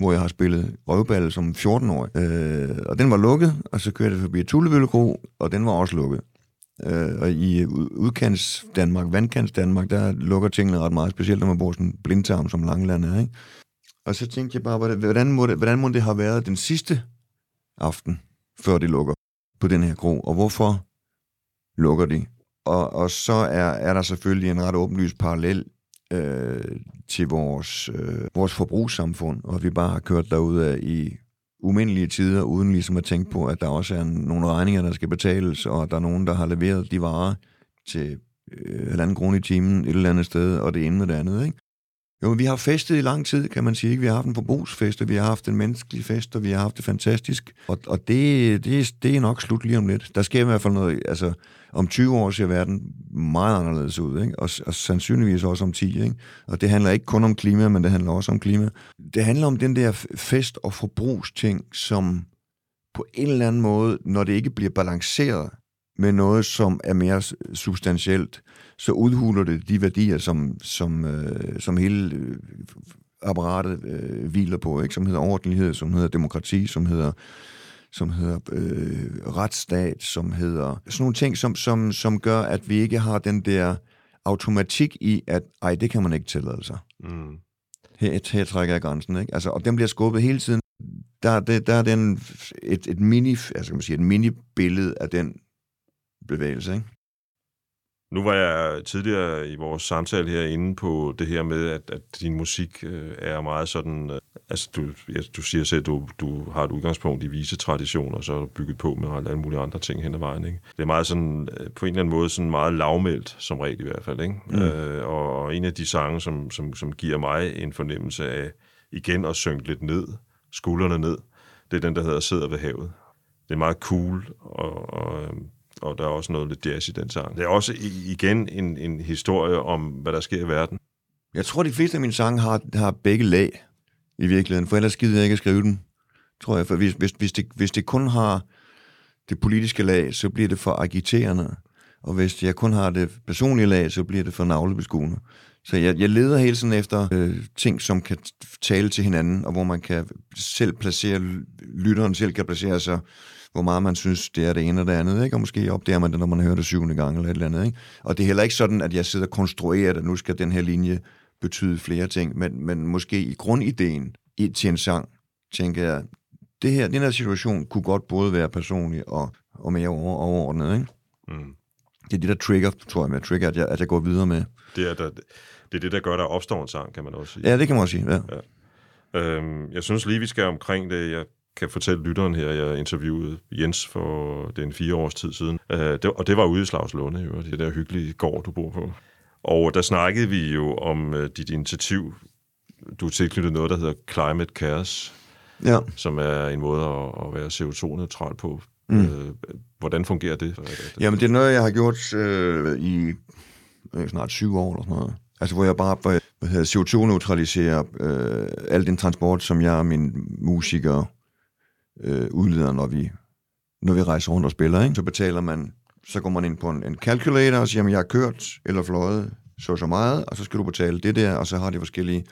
hvor jeg har spillet røvballe som 14-årig. Øh, og den var lukket, og så kørte jeg forbi Tullebølle Kro, og den var også lukket. Øh, og i udkants Danmark, vandkants Danmark, der lukker tingene ret meget, specielt når man bor sådan en blindtarm som Langeland er, ikke? Og så tænkte jeg bare, hvordan, må det, hvordan må det have været den sidste aften, før det lukker på den her kro, og hvorfor lukker de? Og, og så er, er der selvfølgelig en ret åbenlyst parallel øh, til vores, øh, vores forbrugssamfund, og vi bare har kørt derud i umindelige tider, uden ligesom at tænke på, at der også er nogle regninger, der skal betales, og der er nogen, der har leveret de varer til øh, halvanden krone i timen et eller andet sted, og det ene og det andet, ikke? Jo, men vi har festet i lang tid, kan man sige. Ikke? Vi har haft en forbrugsfest, og vi har haft en menneskelig fest, og vi har haft det fantastisk. Og, og det, det, det er nok slut lige om lidt. Der sker i hvert fald noget, altså om 20 år ser verden meget anderledes ud, ikke? Og, og sandsynligvis også om 10. Ikke? Og det handler ikke kun om klima, men det handler også om klima. Det handler om den der fest- og forbrugsting, som på en eller anden måde, når det ikke bliver balanceret med noget, som er mere substantielt, så udhuler det de værdier, som, som, øh, som hele øh, apparatet øh, hviler på, ikke? som hedder ordentlighed, som hedder demokrati, som hedder som hedder øh, retsstat, som hedder sådan nogle ting, som, som, som gør, at vi ikke har den der automatik i, at ej, det kan man ikke tillade sig. Mm. Her, her trækker jeg grænsen, ikke? Altså, og den bliver skubbet hele tiden. Der, der, der er den et, et mini, altså kan man sige, et mini-billede af den bevægelse, ikke? Nu var jeg tidligere i vores samtale her inde på det her med, at, at din musik øh, er meget sådan... Øh, altså, du, ja, du siger selv, at du, du har et udgangspunkt i vise traditioner, og så er du bygget på med alle mulige andre ting hen ad vejen. Ikke? Det er meget sådan, øh, på en eller anden måde, sådan meget lavmældt, som regel i hvert fald. Ikke? Mm. Øh, og en af de sange, som, som, som giver mig en fornemmelse af igen at synke lidt ned, skuldrene ned, det er den, der hedder Sidder ved havet. Det er meget cool, og, og øhm, og der er også noget lidt jazz i den sang. Det er også igen en, en historie om, hvad der sker i verden. Jeg tror, de fleste af mine sange har, har begge lag i virkeligheden, for ellers gider jeg ikke at skrive dem, tror jeg. For hvis, hvis, hvis, det, hvis det kun har det politiske lag, så bliver det for agiterende. Og hvis jeg kun har det personlige lag, så bliver det for navlebeskuende. Så jeg, jeg leder hele tiden efter øh, ting, som kan tale til hinanden, og hvor man kan selv placere, lytteren selv kan placere sig hvor meget man synes, det er det ene og det andet, ikke? og måske opdager man det, når man hører det syvende gang eller et eller andet. Ikke? Og det er heller ikke sådan, at jeg sidder og konstruerer, at nu skal den her linje betyde flere ting, men, men måske i grundideen i, til en sang, tænker jeg, det her, den her situation kunne godt både være personlig og, og mere over, overordnet. Ikke? Mm. Det er det, der trigger, tror jeg, med trigger, at jeg, at jeg går videre med. Det er, der, det er det, der gør, der opstår en sang, kan man også sige. Ja, det kan man også sige, ja. ja. Øhm, jeg synes lige, vi skal omkring det. Jeg kan fortælle lytteren her, jeg interviewede Jens for den fire års tid siden, det, og det var ude i Slagslunde, jo, det der hyggelige gård, du bor på. Og der snakkede vi jo om uh, dit initiativ. Du tilknyttet noget, der hedder Climate Cares, ja. som er en måde at, at være CO2-neutral på. Mm. Uh, hvordan fungerer det? Jamen, det er noget, jeg har gjort uh, i snart syv år eller sådan noget. Altså, hvor jeg bare hvad hedder, CO2-neutraliserer uh, al den transport, som jeg og mine musikere øh, udleder, når vi, når vi rejser rundt og spiller. Ikke? Så betaler man, så går man ind på en, en calculator og siger, at jeg har kørt eller fløjet så så meget, og så skal du betale det der, og så har de forskellige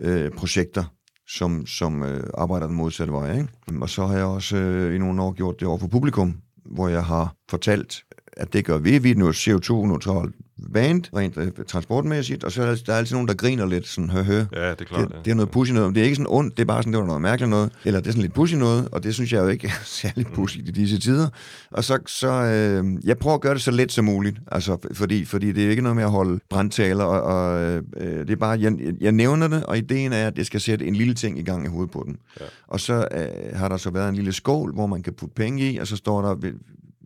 øh, projekter, som, som øh, arbejder den modsatte vej. Ikke? Og så har jeg også øh, i nogle år gjort det over for publikum, hvor jeg har fortalt, at det gør vi. Vi er nu CO2-neutralt band, rent uh, transportmæssigt, og så er der, der er altid nogen, der griner lidt sådan, hø, hø. Ja, det er klart. Det, ja. det er noget pushy noget, det er ikke sådan ondt, det er bare sådan, det var noget mærkeligt noget, eller det er sådan lidt pushy noget, og det synes jeg jo ikke er <laughs> særlig mm. pushy i disse tider. Og så, så øh, jeg prøver at gøre det så let som muligt, altså, fordi, fordi det er ikke noget med at holde brandtaler, og, og øh, det er bare, jeg, jeg nævner det, og ideen er, at det skal sætte en lille ting i gang i hovedet på den. Ja. Og så øh, har der så været en lille skål, hvor man kan putte penge i, og så står der,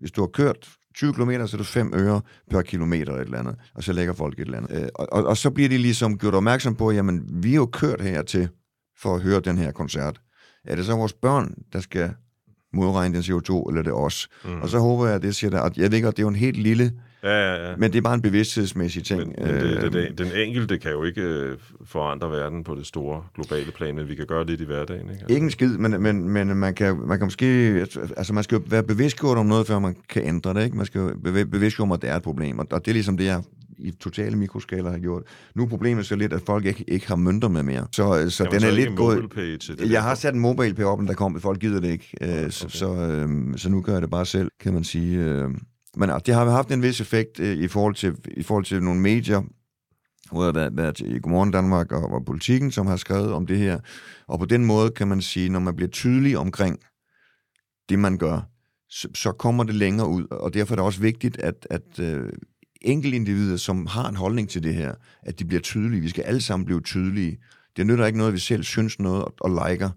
hvis du har kørt 20 km, så er det 5 øre per kilometer et eller andet, og så lægger folk et eller andet. Øh, og, og, og så bliver de ligesom gjort opmærksom på, jamen, vi er jo kørt her til for at høre den her koncert. Er det så vores børn, der skal modregne den CO2, eller er det os? Mm. Og så håber jeg, at det siger der, at jeg ved godt, det er jo en helt lille Ja, ja, ja. Men det er bare en bevidsthedsmæssig ting. Men, men det, det, det, den enkelte kan jo ikke øh, forandre verden på det store globale plan, men vi kan gøre det i hverdagen. Ikke, altså. ikke en skid, men, men, men man, kan, man kan måske... Altså, man skal jo være bevidstgjort om noget, før man kan ændre det. Ikke? Man skal jo bevidstgjort om, at det er et problem. Og det er ligesom det, jeg i totale mikroskaler har gjort. Nu er problemet så lidt, at folk ikke, ikke har mønter med mere. Så, så den er lidt gået... Til det jeg har sat en mobile pay op, men der kom, folk gider det ikke. Øh, okay. Så, så, øh, så nu gør jeg det bare selv, kan man sige. Men det har haft en vis effekt øh, i, forhold til, i forhold til nogle medier, hvor der har været i Godmorgen Danmark og, og Politikken, som har skrevet om det her. Og på den måde kan man sige, når man bliver tydelig omkring det, man gør, så, så kommer det længere ud. Og derfor er det også vigtigt, at, at øh, enkeltindivider, som har en holdning til det her, at de bliver tydelige. Vi skal alle sammen blive tydelige. Det nytter ikke noget, at vi selv synes noget og, og liker.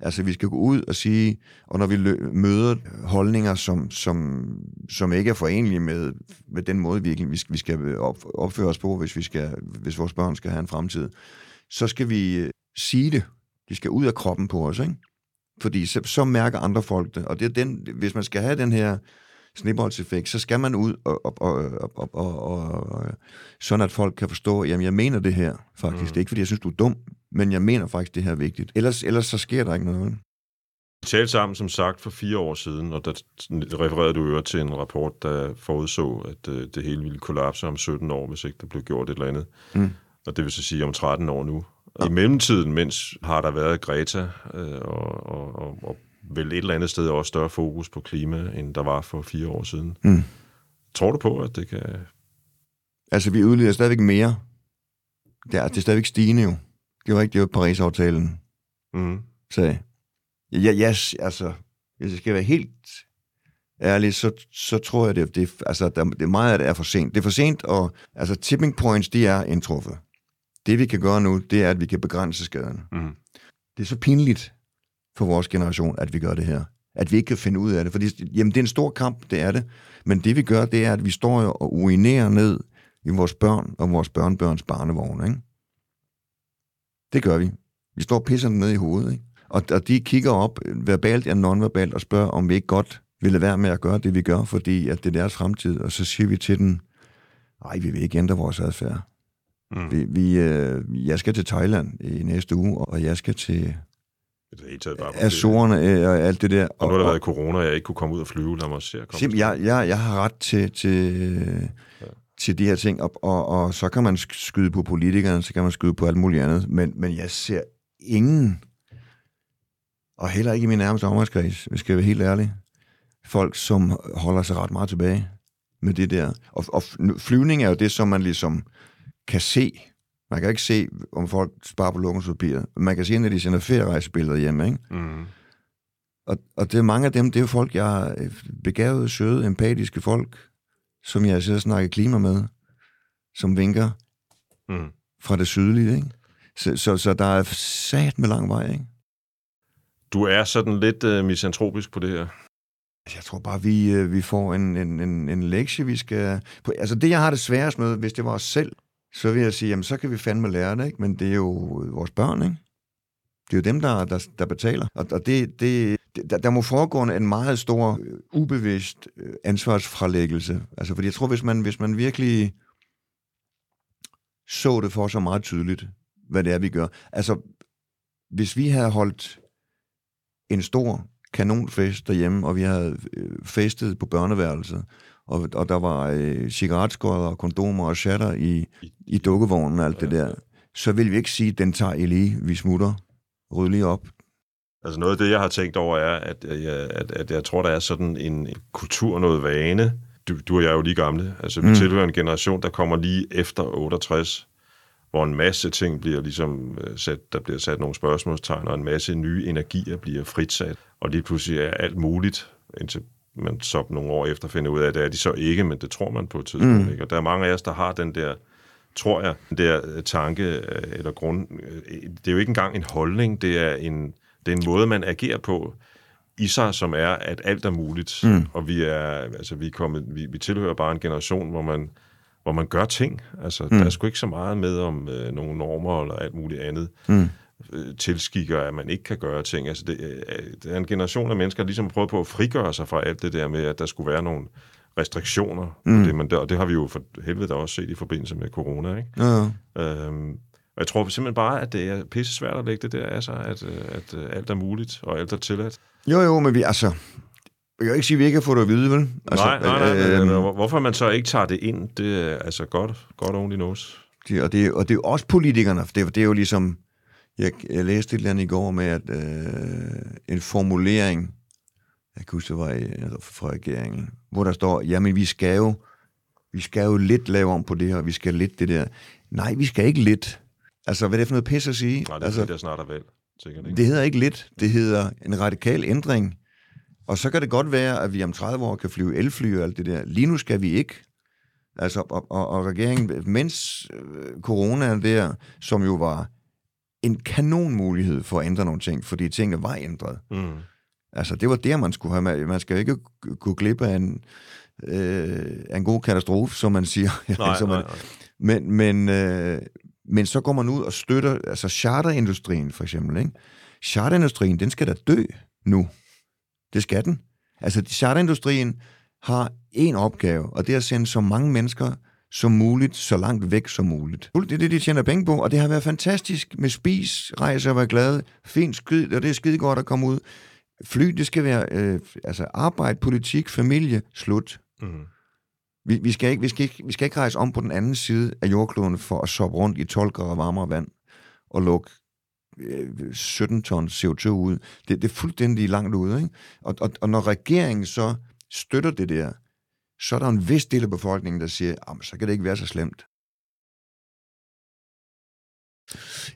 Altså, vi skal gå ud og sige, og når vi lø- møder holdninger, som, som, som ikke er forenlige med, med den måde, vi, vi skal, op, opføre os på, hvis, vi skal, hvis vores børn skal have en fremtid, så skal vi øh, sige det. De skal ud af kroppen på os, ikke? Fordi så, så mærker andre folk det. Og det er den, hvis man skal have den her snibboldseffekt, så skal man ud, og, og, og, og, og, og, sådan at folk kan forstå, jamen jeg mener det her faktisk. Mm. Det er ikke, fordi jeg synes, du er dum, men jeg mener faktisk, det her er vigtigt. Ellers, ellers så sker der ikke noget. Vi talte sammen, som sagt, for fire år siden, og der refererede du øvrigt til en rapport, der forudså, at øh, det hele ville kollapse om 17 år, hvis ikke der blev gjort et eller andet. Mm. Og det vil så sige om 13 år nu. Ja. I mellemtiden, mens har der været Greta øh, og, og, og, og vel et eller andet sted også større fokus på klima, end der var for fire år siden. Mm. Tror du på, at det kan... Altså, vi udleder stadigvæk mere. Det er, det er stadigvæk stigende jo. Det var ikke det, var Paris-aftalen mm. sagde. Ja, ja, altså, hvis jeg skal være helt ærlig, så, så tror jeg, det, det, altså, der, det er meget af det er for sent. Det er for sent, og altså, tipping points, de er indtruffet. Det, vi kan gøre nu, det er, at vi kan begrænse skaden. Mm. Det er så pinligt, for vores generation, at vi gør det her. At vi ikke kan finde ud af det. Fordi jamen, det er en stor kamp, det er det. Men det vi gør, det er, at vi står og urinerer ned i vores børn og vores børnebørns barnevogn. Ikke? Det gør vi. Vi står og pisser ned i hovedet. Ikke? Og, og de kigger op, verbalt eller nonverbalt, og spørger, om vi ikke godt vil være med at gøre det, vi gør, fordi at det er deres fremtid. Og så siger vi til dem, nej, vi vil ikke ændre vores adfærd. Mm. Vi, vi, øh, jeg skal til Thailand i næste uge, og jeg skal til det hele taget bare Azorerne øh, og alt det der. Og, nu har der været corona, og jeg ikke kunne komme ud og flyve. Lad mig se. Sim, jeg, jeg, jeg har ret til, til, ja. til de her ting, og, og, og så kan man skyde på politikerne, så kan man skyde på alt muligt andet, men, men jeg ser ingen, og heller ikke i min nærmeste omgangskreds, hvis jeg være helt ærlig, folk, som holder sig ret meget tilbage med det der. Og, og flyvning er jo det, som man ligesom kan se man kan ikke se, om folk sparer på lukkenspapir. Man kan se, når de sender ferierejsebilleder hjem, ikke? Mm. Og, og det er mange af dem, det er jo folk, jeg har begavede, søde, empatiske folk, som jeg sidder og snakker klima med, som vinker mm. fra det sydlige, ikke? Så, så, så der er sat med lang vej, ikke? Du er sådan lidt uh, misantropisk på det her. Jeg tror bare, vi, uh, vi får en, en, en, en lektie, vi skal... På, altså det, jeg har det sværest med, hvis det var os selv, så vil jeg sige, jamen så kan vi fandme lære det, ikke? men det er jo øh, vores børn, ikke? Det er jo dem, der, der, der betaler. Og, og det, det, der, der må foregå en meget stor, øh, ubevidst øh, ansvarsfralæggelse. Altså, fordi jeg tror, hvis man, hvis man virkelig så det for så meget tydeligt, hvad det er, vi gør. Altså, hvis vi havde holdt en stor kanonfest derhjemme, og vi havde festet på børneværelset, og, og der var øh, cigaretskodder og kondomer og shatter i, i dukkevognen og alt det der, så vil vi ikke sige, at den tager I lige, vi smutter, ryd lige op. Altså noget af det, jeg har tænkt over, er, at jeg, at, at jeg tror, der er sådan en, en kultur, noget vane. Du, du og jeg er jo lige gamle. Altså, vi mm. tilhører en generation, der kommer lige efter 68, hvor en masse ting bliver ligesom øh, sat, der bliver sat nogle spørgsmålstegn, og en masse nye energier bliver fritsat, og lige pludselig er alt muligt, indtil man så nogle år efter finder ud af, at det er de så ikke, men det tror man på et tidspunkt. Mm. Ikke? Og der er mange af os, der har den der, tror jeg, den der øh, tanke øh, eller grund. Øh, det er jo ikke engang en holdning, det er en, det er en måde, man agerer på i sig, som er, at alt er muligt. Mm. Og vi er, altså, vi, er kommet, vi, vi tilhører bare en generation, hvor man, hvor man gør ting. Altså, mm. der er sgu ikke så meget med om øh, nogle normer eller alt muligt andet. Mm. Øh, tilskikker, at man ikke kan gøre ting. Altså det, øh, det er en generation af mennesker, der ligesom prøver på at frigøre sig fra alt det der med, at der skulle være nogle restriktioner. Mm. Det, det, og det har vi jo for helvede da også set i forbindelse med corona. Ikke? Ja. Øhm, og jeg tror simpelthen bare, at det er pisse svært at lægge det der af sig, at, øh, at, at alt er muligt og alt er tilladt. Jo, jo, men vi, altså, jeg kan ikke sige, at vi ikke har fået det at vide, vel? Altså, nej, nej, nej. Øh, øh, hvorfor man så ikke tager det ind, det er altså godt, godt only knows. Det, og, det, og det er jo også politikerne, for det, det er jo ligesom jeg, jeg læste et eller andet i går med, at øh, en formulering, jeg kan huske, det var i, altså fra regeringen, hvor der står, jamen vi skal jo, vi skal jo lidt lave om på det her, vi skal lidt det der. Nej, vi skal ikke lidt. Altså, hvad er det for noget pis at sige? Nej, det er altså, det, snart er vel. Sikkert, ikke? Det hedder ikke lidt, det hedder en radikal ændring. Og så kan det godt være, at vi om 30 år kan flyve elfly og alt det der. Lige nu skal vi ikke. Altså, og, og, og regeringen, mens øh, corona der, som jo var en kanon mulighed for at ændre nogle ting, fordi tingene var ændret. Mm. Altså, det var der, man skulle have. Man man skal jo ikke kunne glippe af en, øh, af en god katastrofe, som man siger. <laughs> Nej, som man, nej, nej. Men, men, øh, men så går man ud og støtter, altså charterindustrien for eksempel, ikke? Charterindustrien, den skal da dø nu. Det skal den. Altså, charterindustrien har en opgave, og det er at sende så mange mennesker som muligt, så langt væk som muligt. Det er det, de tjener penge på, og det har været fantastisk med spis, rejse og være glade, fint skid, og det er skide godt at komme ud. Fly, det skal være øh, altså arbejde, politik, familie, slut. Mm. Vi, vi, skal ikke, vi, skal ikke, vi skal ikke rejse om på den anden side af jordkloden for at soppe rundt i 12 grader varmere vand og lukke øh, 17 tons CO2 ud. Det, det er fuldstændig langt ude. Ikke? Og, og, og når regeringen så støtter det der, så er der en vis del af befolkningen, der siger, "Jamen, så kan det ikke være så slemt.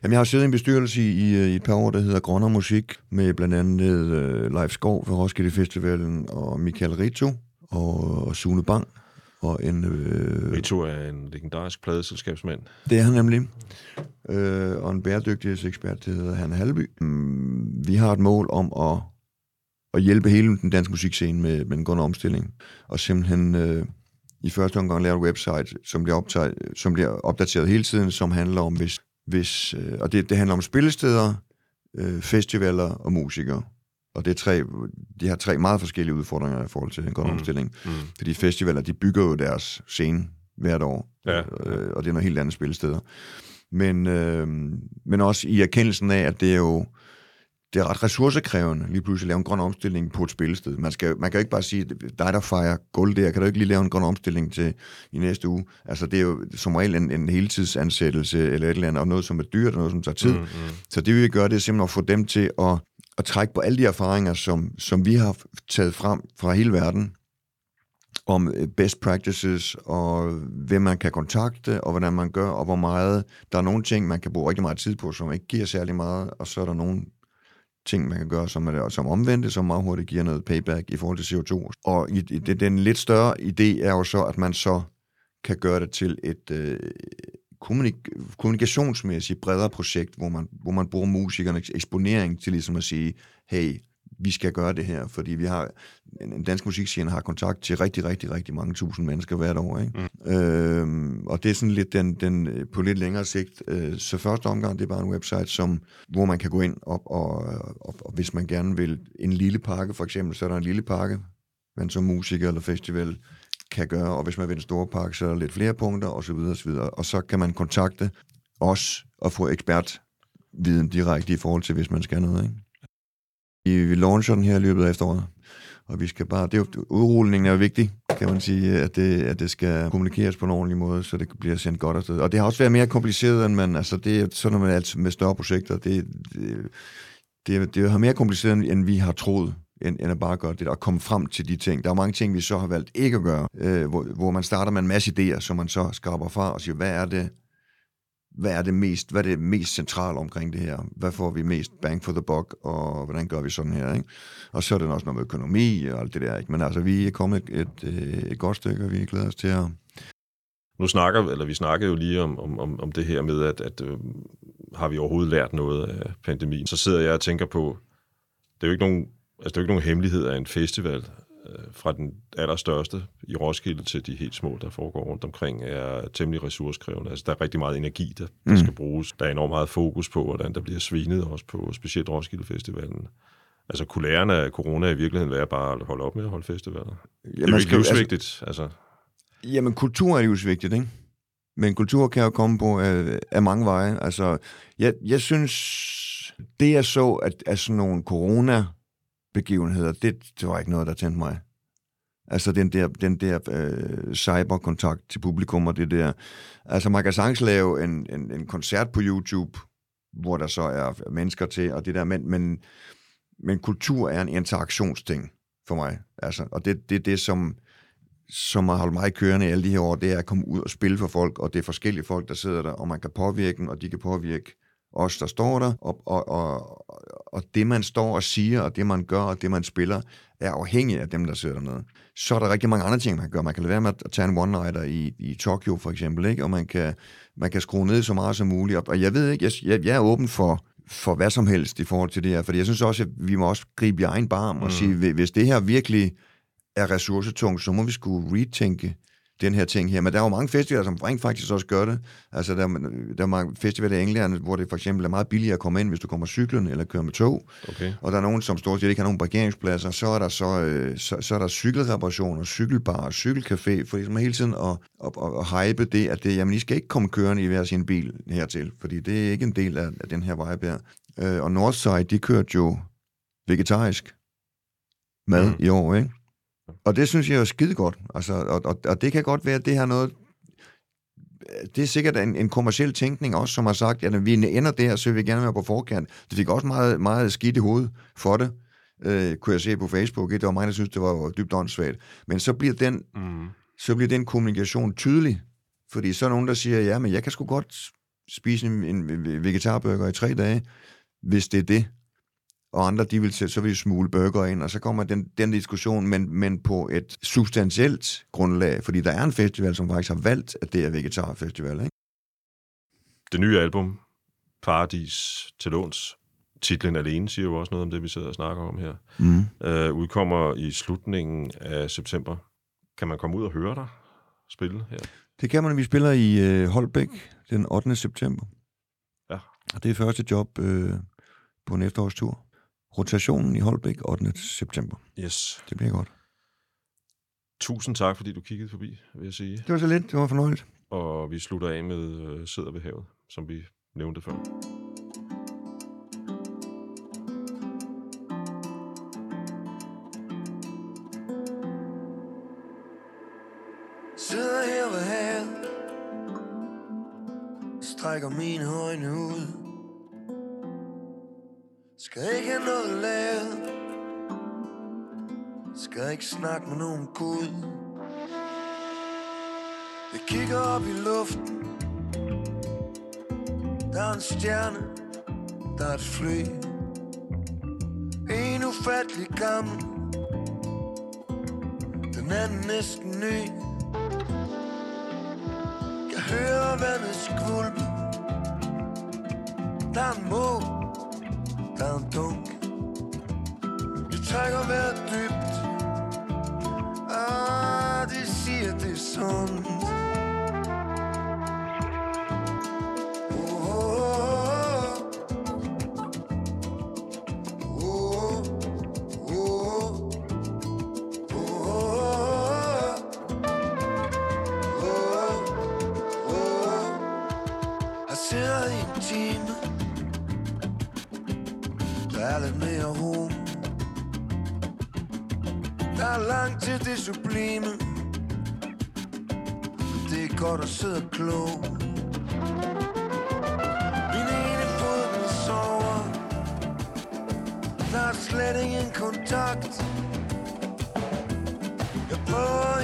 Jamen, jeg har siddet i en bestyrelse i, i, i et par år, der hedder Grønner Musik, med blandt andet uh, Leif Skov fra Roskilde Festivalen, og Michael Rito, og, og Sune Bang, og en... Øh, Rito er en legendarisk pladeselskabsmand. det er han nemlig. Øh, og en bæredygtighedsekspert, der hedder Han Halby. Mm, vi har et mål om at, at hjælpe hele den danske musikscene med, med en grøn omstilling. Og simpelthen øh, i første omgang lave et website, som bliver, optaget, som bliver opdateret hele tiden, som handler om, hvis, hvis øh, og det, det handler om spillesteder, øh, festivaler og musikere. Og det er tre, de har tre meget forskellige udfordringer i forhold til en grøn Mm. omstilling. Mm. Fordi festivaler, de bygger jo deres scene hvert år, Ja. øh, og det er noget helt andet spilsteder. Men, øh, men også i erkendelsen af, at det er jo det er ret ressourcekrævende lige pludselig at lave en grøn omstilling på et spillested. Man, skal, man kan jo ikke bare sige, dig der fejrer gulv der, kan du ikke lige lave en grøn omstilling til i næste uge? Altså det er jo som regel en, en heltidsansættelse eller et eller andet, og noget som er dyrt og noget som tager tid. Mm, mm. Så det vi vil gøre, det er simpelthen at få dem til at, at trække på alle de erfaringer, som, som vi har taget frem fra hele verden, om øh, best practices, og hvem man kan kontakte, og hvordan man gør, og hvor meget. Der er nogle ting, man kan bruge rigtig meget tid på, som ikke giver særlig meget, og så er der nogle ting, man kan gøre, som, er, som omvendte, som meget hurtigt giver noget payback i forhold til CO2. Og i, i, det, den lidt større idé er jo så, at man så kan gøre det til et øh, kommunik- kommunikationsmæssigt bredere projekt, hvor man, hvor man bruger musikernes eksponering til ligesom at sige, hey, vi skal gøre det her, fordi vi har, en dansk musikscene har kontakt til rigtig, rigtig, rigtig mange tusind mennesker hvert år. Ikke? Mm. Øhm, og det er sådan lidt den, den øh, på lidt længere sigt. Øh, så første omgang, det er bare en website, som, hvor man kan gå ind, og, og, og, og hvis man gerne vil en lille pakke, for eksempel, så er der en lille pakke, man som musiker eller festival kan gøre, og hvis man vil en stor pakke, så er der lidt flere punkter, og så videre, og så videre. Og så kan man kontakte os og få ekspertviden direkte i forhold til, hvis man skal noget, ikke? Vi, vi launcher den her i løbet af efteråret, og vi skal bare, det er jo, udrulningen er jo vigtig, kan man sige, at det, at det skal kommunikeres på en ordentlig måde, så det bliver sendt godt afsted. Og det har også været mere kompliceret, end man, altså det er sådan med, alt, med større projekter, det, det, det, det har mere kompliceret, end vi har troet, end, end at bare gøre det, og komme frem til de ting. Der er mange ting, vi så har valgt ikke at gøre, øh, hvor, hvor man starter med en masse idéer, som man så skraber fra og siger, hvad er det, hvad er det mest, hvad er det mest centrale omkring det her? Hvad får vi mest bang for the buck, og hvordan gør vi sådan her? Ikke? Og så er det også noget med økonomi og alt det der. Ikke? Men altså, vi er kommet et, et, øh, et godt stykke, og vi glæder os til at... Nu snakker, eller vi snakkede jo lige om, om, om, om det her med, at, at øh, har vi overhovedet lært noget af pandemien. Så sidder jeg og tænker på, det er jo ikke nogen, altså det er jo ikke nogen hemmelighed af en festival, fra den allerstørste i Roskilde til de helt små, der foregår rundt omkring, er temmelig ressourcekrævende. Altså, der er rigtig meget energi, der, der Mm. skal bruges. Der er enormt meget fokus på, hvordan der bliver svinet også på specielt Roskilde Festivalen. Altså, kunne lærerne af corona i virkeligheden være bare at holde op med at holde festivaler? Ja, det er jo ikke livsvigtigt. Altså, Jamen, kultur er livsvigtigt, ikke? Men kultur kan jo komme på af, af mange veje. Altså, jeg, jeg synes, det jeg så, at, at sådan nogle begivenheder, det, det var ikke noget, der tændte mig. Altså den der, den der øh, cyberkontakt til publikum og det der. Altså man kan sagtens lave en, en, en koncert på YouTube, hvor der så er mennesker til, og det der, men, men, men kultur er en interaktionsting for mig. Altså, og det er det, det, som, som har holdt mig kørende i alle de her år, det er at komme ud og spille for folk, og det er forskellige folk, der sidder der, og man kan påvirke dem, og de kan påvirke os, der står der, og, og, og, og det, man står og siger, og det, man gør, og det, man spiller, er afhængigt af dem, der sidder dernede. Så er der rigtig mange andre ting, man kan gøre. Man kan lade være med at tage en one-nighter i, i Tokyo, for eksempel, ikke? og man kan, man kan skrue ned så meget som muligt. Og jeg ved ikke, jeg, jeg, jeg er åben for, for hvad som helst i forhold til det her, fordi jeg synes også, at vi må også gribe i egen barm og mm. sige, hvis det her virkelig er ressourcetungt, så må vi skulle retænke den her ting her. Men der er jo mange festivaler, som rent faktisk også gør det. Altså, der, der er mange festivaler i England, hvor det for eksempel er meget billigere at komme ind, hvis du kommer cyklen eller kører med tog. Okay. Og der er nogen, som stort set ikke har nogen parkeringspladser. Så er der så, øh, så, så er der cykelreparationer, cykelbar, cykelcafé, for ligesom hele tiden at, at, at, at hype det, at det, jamen, I skal ikke komme kørende i hver sin bil hertil, fordi det er ikke en del af, af den her vibe her. Øh, og Northside, de kørte jo vegetarisk mad mm. i år, ikke? Og det synes jeg er skide godt. Altså, og, og, og det kan godt være, at det her noget... Det er sikkert en, en kommersiel tænkning også, som har sagt, at vi ender der, så vil vi gerne være på forkant. Det fik også meget, meget skidt i hovedet for det, øh, kunne jeg se på Facebook. Det var mig, der synes, det var dybt åndssvagt. Men så bliver den, mm. så bliver den kommunikation tydelig. Fordi så er nogen, der siger, ja, men jeg kan sgu godt spise en, en vegetarburger i tre dage, hvis det er det og andre, de vil, så vil de smule burger ind, og så kommer den, den diskussion, men, men på et substantielt grundlag, fordi der er en festival, som faktisk har valgt, at det er vegetarfestival. Ikke? Det nye album, Paradis til låns, titlen alene siger jo også noget om det, vi sidder og snakker om her, mm. øh, udkommer i slutningen af september. Kan man komme ud og høre dig spille her? Det kan man, vi spiller i øh, Holbæk den 8. september. Ja. Og det er første job øh, på en efterårstur rotationen i Holbæk 8. september. Yes. Det bliver godt. Tusind tak, fordi du kiggede forbi, vil jeg sige. Det var så lidt. Det var fornøjeligt. Og vi slutter af med øh, Sidder ved havet, som vi nævnte før. Sidder her ved havet Strækker mine øjne ud skal ikke have noget lavet Skal ikke snakke med nogen Gud. Jeg kigger op i luften. Der er en stjerne Der er et fly. En ufattelig gammel. Den anden næsten ny. Jeg hører vandet skvulpe Der er en mål der er en dunk. Vi trækker vejret dybt. Ah, de siger det er sundt. Jeg